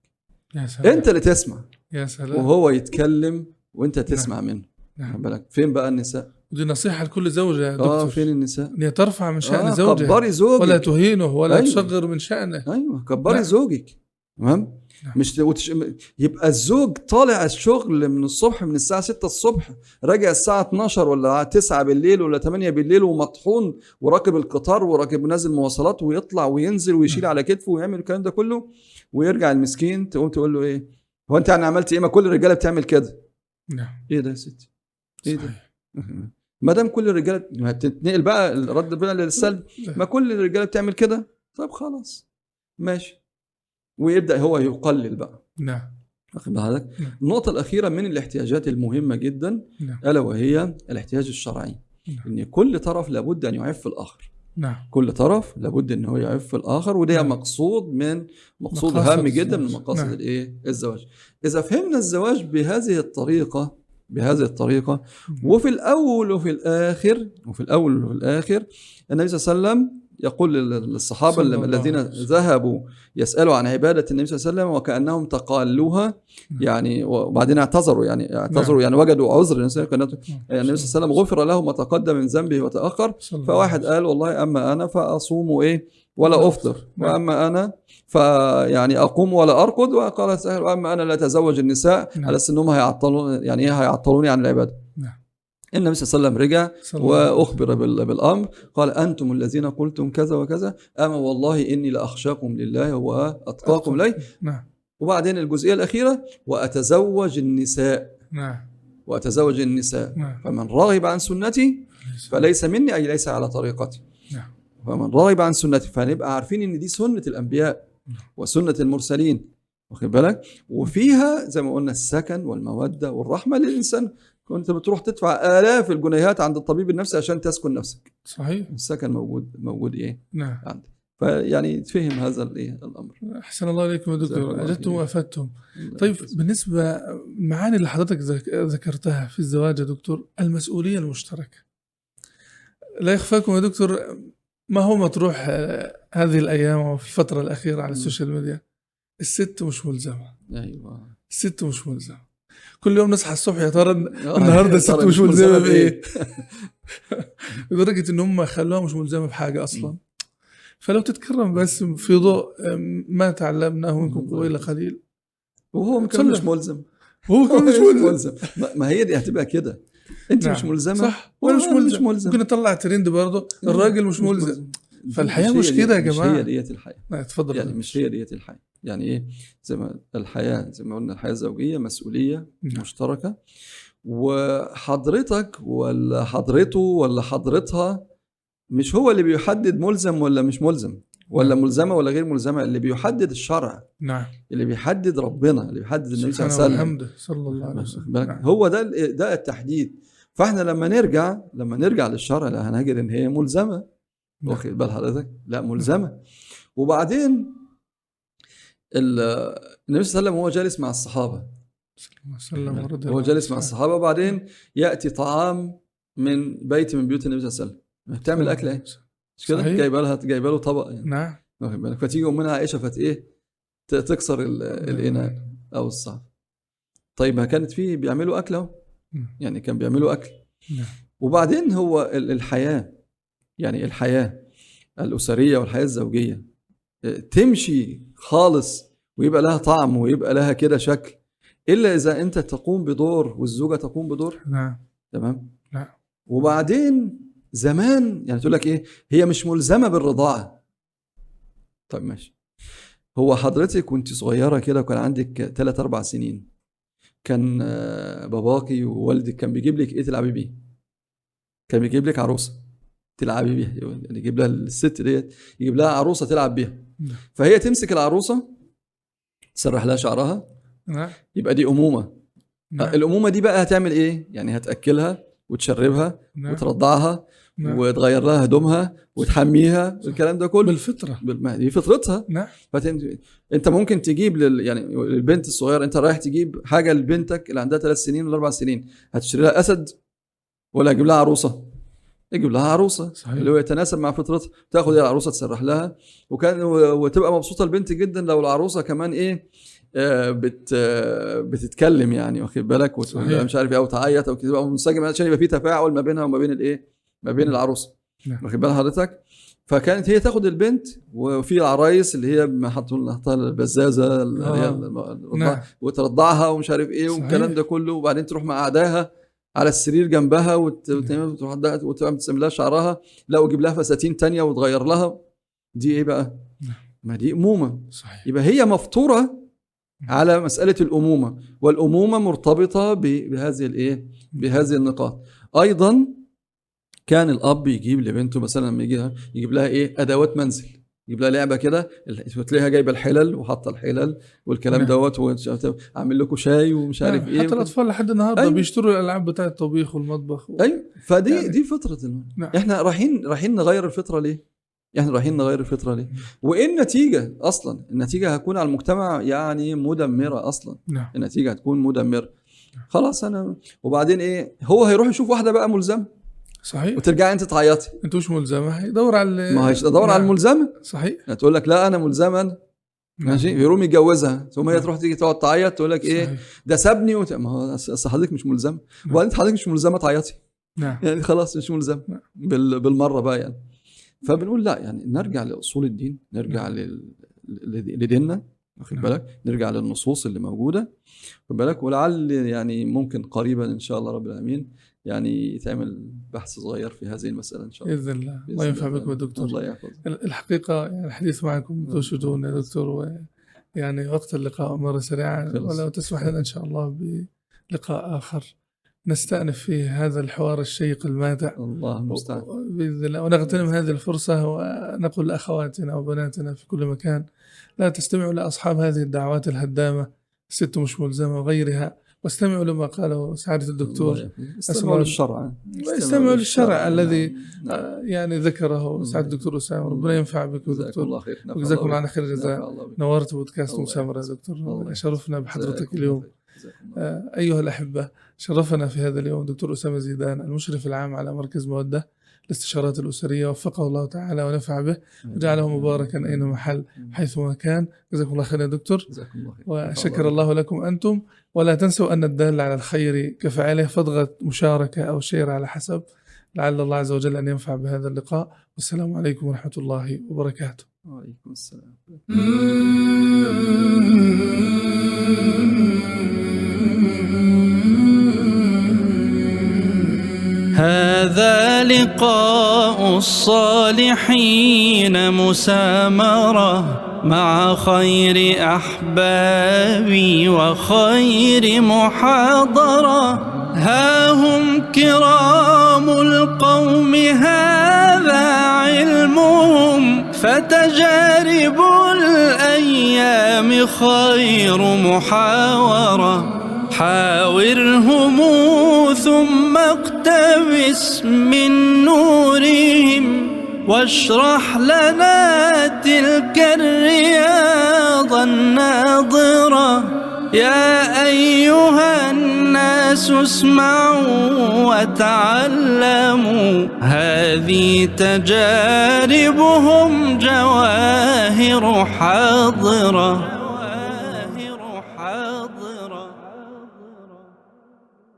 يا سلام. أنت اللي تسمع. يا سلام. وهو يتكلم وأنت تسمع منه. نعم. بالك. فين بقى النساء؟ ودي نصيحة لكل زوجة يا آه دكتور. فين النساء؟ إن هي ترفع من شأن آه زوجها. كبري زوجك. ولا تهينه ولا أيوة. تصغر من شأنه. أيوه كبري نعم. زوجك. تمام؟ نعم. مش وتش... يبقى الزوج طالع الشغل من الصبح من الساعة 6 الصبح راجع الساعة 12 ولا 9 بالليل ولا 8 بالليل ومطحون وراكب القطار وراكب نازل مواصلات ويطلع وينزل ويشيل نعم. على كتفه ويعمل الكلام ده كله ويرجع المسكين تقوم تقول له إيه؟ هو أنت يعني عملت إيه؟ ما كل الرجالة بتعمل كده. نعم. إيه ده يا ستي؟ إيه ده. ما دام كل الرجاله ما بتتنقل بقى الرد بقى للسلب ما كل الرجاله بتعمل كده؟ طب خلاص. ماشي. ويبدأ هو يقلل بقى. نعم. واخد بالك نعم. النقطة الأخيرة من الاحتياجات المهمة جدا نعم. ألا وهي الاحتياج الشرعي. نعم. إن كل طرف لابد أن يعف الآخر. نعم. كل طرف لابد ان هو يعف الآخر وده نعم. مقصود من مقصود هام جدا من. مقاصد نعم. الإيه؟ الزواج. إذا فهمنا الزواج بهذه الطريقة بهذه الطريقة. وفي الأول وفي الآخر وفي الأول وفي الآخر النبي صلى الله عليه وسلم يقول لل- للصحابة صلى الله الذين. ذهبوا يسألوا عن عبادة النبي صلى الله عليه وسلم وكأنهم تقالوها نعم. يعني وبعدين اعتذروا يعني اعتذروا يعني وجدوا عذر النبي صلى الله عليه وسلم. النبي صلى الله عليه وسلم غفر له ما تقدم من ذنبه الله فواحد قال والله أما أنا فأصوم إيه؟ ولا أفطر. نعم. وأما أنا فيعني أقوم ولا ارقد وقال الساحر وأما أنا لا أتزوج النساء نعم. على أساس أنهم هيعطلون يعني إيه هيعطلوني عن العبادة. نعم. النبي صلى الله عليه وسلم رجع. وأخبر بال- بالأمر قال أنتم الذين قلتم كذا وكذا أما والله إني لأخشاكم لله وأتقاكم إليه. نعم. وبعدين الجزئية الأخيرة وأتزوج النساء. نعم. وأتزوج النساء. نعم. فمن رغب عن سنتي فليس مني أي ليس على طريقتي. نعم. فمن رغب عن سنتي فنبقى عارفين إن دي سنة الأنبياء. وسنة المرسلين واخد بالك؟ وفيها زي ما قلنا السكن والمودة والرحمة للإنسان. كنت بتروح تدفع آلاف الجنيهات عند الطبيب النفسي عشان تسكن نفسك. صحيح. السكن موجود موجود إيه؟ نعم. عندك. فيعني تفهم هذا الايه الأمر. أحسن الله إليكم يا دكتور. اجدتم. وأفدتم. طيب بالنسبة المعاني اللي حضرتك ذك- ذكرتها في الزواج يا دكتور المسؤولية المشتركة. لا يخفاكم يا دكتور ما هو مطروح آه، هذه الأيام وفي الفترة الأخيرة على ال social media؟ الست مش ملزمة. أيوه. الست مش ملزمة. كل يوم نصحى الصبح يا ترى آه، النهارده الست مش ملزمة؟ بإيه؟ لدرجة إن هم خلوها مش ملزمة بحاجة أصلا. فلو تتكرم بس في ضوء آم، ما تعلمناه منكم قبيل قليل. وهو. مش ملزم. هو مش ملزم. ما هي دي هتبقى كده. انت نعم. مش ملزمة؟ صح. وأنا مش ملزم مش ملزم. ممكن اطلع ترند برضه. الراجل مش ملزم. فالحياة مش هي كده يا جماعة. مش هي ديت الحياة. اتفضل. يعني مش هي ديت الحياة. يعني إيه؟ زي ما الحياة زي ما قلنا الحياة الزوجية مسؤولية نعم. مشتركة. وحضرتك ولا حضرته ولا حضرتها مش هو اللي بيحدد ملزم ولا مش ملزم؟ ولا نعم. ملزمة ولا غير ملزمة؟ اللي بيحدد الشرع. نعم. اللي بيحدد ربنا اللي بيحدد النبي صلى الله عليه وسلم. صلى الله عليه وسلم. بالك؟ نعم. هو ده ده التحديد. فاحنا لما نرجع لما نرجع للشرع لا هنجد إن هي ملزمة. نعم. واخد بال حضرتك؟ لا ملزمة. وبعدين ال- النبي صلى الله عليه وسلم وهو جالس مع الصحابة. وسلم هو جالس مع. الصحابة. وبعدين يأتي طعام من بيت من بيوت النبي صلى الله عليه وسلم. بتعمل أكل إيه؟ مش كده. جايبة لها جايبة له طبق يعني. نعم. واخد بالك؟ فتيجي أمنا عائشة فت إيه؟ تكسر ال- الإناء أو الصعب. طيب ما كانت فيه بيعملوا أكل أهو. نعم. يعني كان بيعملوا أكل. نعم. وبعدين هو ال- الحياة يعني الحياة الأسرية والحياة الزوجية آه، تمشي خالص ويبقى لها طعم ويبقى لها كده شكل إلا إذا أنت تقوم بدور والزوجة تقوم بدور. نعم. تمام؟ نعم. وبعدين زمان يعني تقول لك إيه؟ هي مش ملزمة بالرضاعة. طيب ماشي. هو حضرتك وأنت صغيرة كده وكان عندك 3 4 سنين كان آه، باباكي ووالدك كان بيجيب لك إيه تلعبي بيه؟ كان بيجيب لك عروسة تلعبي بيها يعني يجيب لها الست ديت يجيب لها عروسة تلعب بيها. نعم. فهي تمسك العروسة تسرح لها شعرها. نعم. يبقى دي أمومة. نعم. الأمومة دي بقى هتعمل إيه؟ يعني هتأكلها وتشربها. وترضعها نعم. وتغير لها هدومها وتحميها والكلام ده كله بالفطرة بال- ما دي فطرتها نعم فانت انت ممكن تجيب لل يعني للبنت الصغيرة انت رايح تجيب حاجة لبنتك اللي عندها ثلاث سنين ولا أربع سنين هتشتري لها أسد ولا هتجيب لها عروسة؟ تجيب لها عروسة صحيح. اللي هو يتناسب مع فطرتها تاخد العروسة تسرح لها وكان وتبقى مبسوطة البنت جدا لو العروسة كمان إيه آه، بت آه، بتتكلم يعني واخد بالك. مش عارف إيه أو تعيط أو تبقى منسجمة عشان يبقى في تفاعل ما بينها وما بين الإيه؟ ما بين العروسه نعم. واخد بال حضرتك؟ فكانت هي تاخد البنت وفي العرايس اللي هي ما حطوا لها البزازه اللي هي آه. نعم. وترضعها ومش عارف إيه. والكلام ده كله وبعدين تروح مقعداها على السرير جنبها وت- وت- وتروح عندها- وتبقى تسم لها شعرها لا وتجيب لها فساتين تانية وتغير لها دي إيه بقى؟ نعم. ما دي أمومة صحيح يبقى هي مفطورة على مسألة الأمومة والأمومة مرتبطة بهذه الإيه؟ بهذه النقاط أيضا كان الأب يجيب لبنته مثلا لما يجي يجيب لها إيه أدوات منزل يجيب لها لعبة كده تلاقيها جايبة الحلل وحاطة الحلل والكلام نعم. دوت وعامل لكم شاي ومش عارف نعم، إيه حتى الأطفال لحد النهارده أيوة. بيشتروا الألعاب بتاعه الطبيخ والمطبخ و... أيوه فدي يعني- دي فطره نعم. إحنا رايحين رايحين نغير الفطرة ليه؟ إحنا رايحين نغير الفطرة ليه؟ وإيه النتيجة أصلا؟ النتيجة هتكون على المجتمع يعني مدمرة أصلا نعم النتيجة هتكون مدمرة خلاص أنا وبعدين إيه هو هيروح يشوف واحدة بقى ملزمة صحيح وترجعي أنت تعيطي أنت مش ملزمة هيدور على ما هيش على نعم. الملزمه صحيح تقول لك لا أنا ملزمه أنا. نعم. ماشي يقوم يتجوزها ثم هي نعم. تروح تيجي تقعد تعيط تقول لك إيه صحيح. ده سابني وت... ما هو أصل حضرتك مش ملزمه نعم. وبعدين حضرتك مش ملزمة تعيطي نعم يعني خلاص مش ملزم نعم. بال... بالمرة بقى يعني فبنقول لا يعني نرجع لأصول الدين نرجع نعم. لل... لديننا واخد نعم. بالك نرجع للنصوص اللي موجودة واخد بالك ولعل يعني ممكن قريبا إن شاء الله رب العالمين يعني يتعمل بحث صغير في هذه المسألة إن شاء الله. بإذن الله. الله ينفع. بكم يا دكتور. الله يحفظك. الحقيقة يعني الحديث معكم ذو شجون يا دكتور يعني وقت اللقاء مرة سريعة خلص. ولو تسمح لنا إن شاء الله بلقاء آخر. نستأنف فيه هذا الحوار الشيق الماتع الله المستعان بإذن الله. ونغتنم هذه الفرصة ونقول لأخواتنا وبناتنا في كل مكان لا تستمعوا لأصحاب هذه الدعوات الهدامة الست مش ملزمة وغيرها. واستمعوا لما قاله سعادة الدكتور. استمعوا للشرع. استمعوا للشرع الذي نعم. نعم. آه، يعني ذكره سعادة الدكتور أسامة. ربنا ينفع بك جزاكم دكتور. الله خير. وجزاكم الله. خير الجزاء. بك. نورت بودكاست مسامرة. دكتور. شرفنا بحضرتك اليوم. آه، أيها الأحبة شرفنا في هذا اليوم دكتور أسامة زيدان المشرف العام على مركز مودة. الاستشارات الأسرية وفقه الله تعالى ونفع به خير. وجعله مباركا أينما حل حيثما كان. جزاكم الله خير يا دكتور. جزاكم الله خير. نفع وشكر الله لكم أنتم. ولا تنسوا أن الدال على الخير كفاعله فاضغط مشاركة أو شير على حسب. لعل الله عز وجل أن ينفع بهذا اللقاء. والسلام عليكم ورحمة الله وبركاته. وعليكم السلام. هذا لقاء الصالحين مسامرة مع خير أحبابي وخير محاضرة. ها هم كرام القوم هذا علمهم. فتجارب الأيام خير محاورة. حاورهم ثم اقتبس من نورهم واشرح لنا تلك الرياض الناظرة. يا أيها الناس اسمعوا وتعلموا. هذه تجاربهم جواهر حاضرة.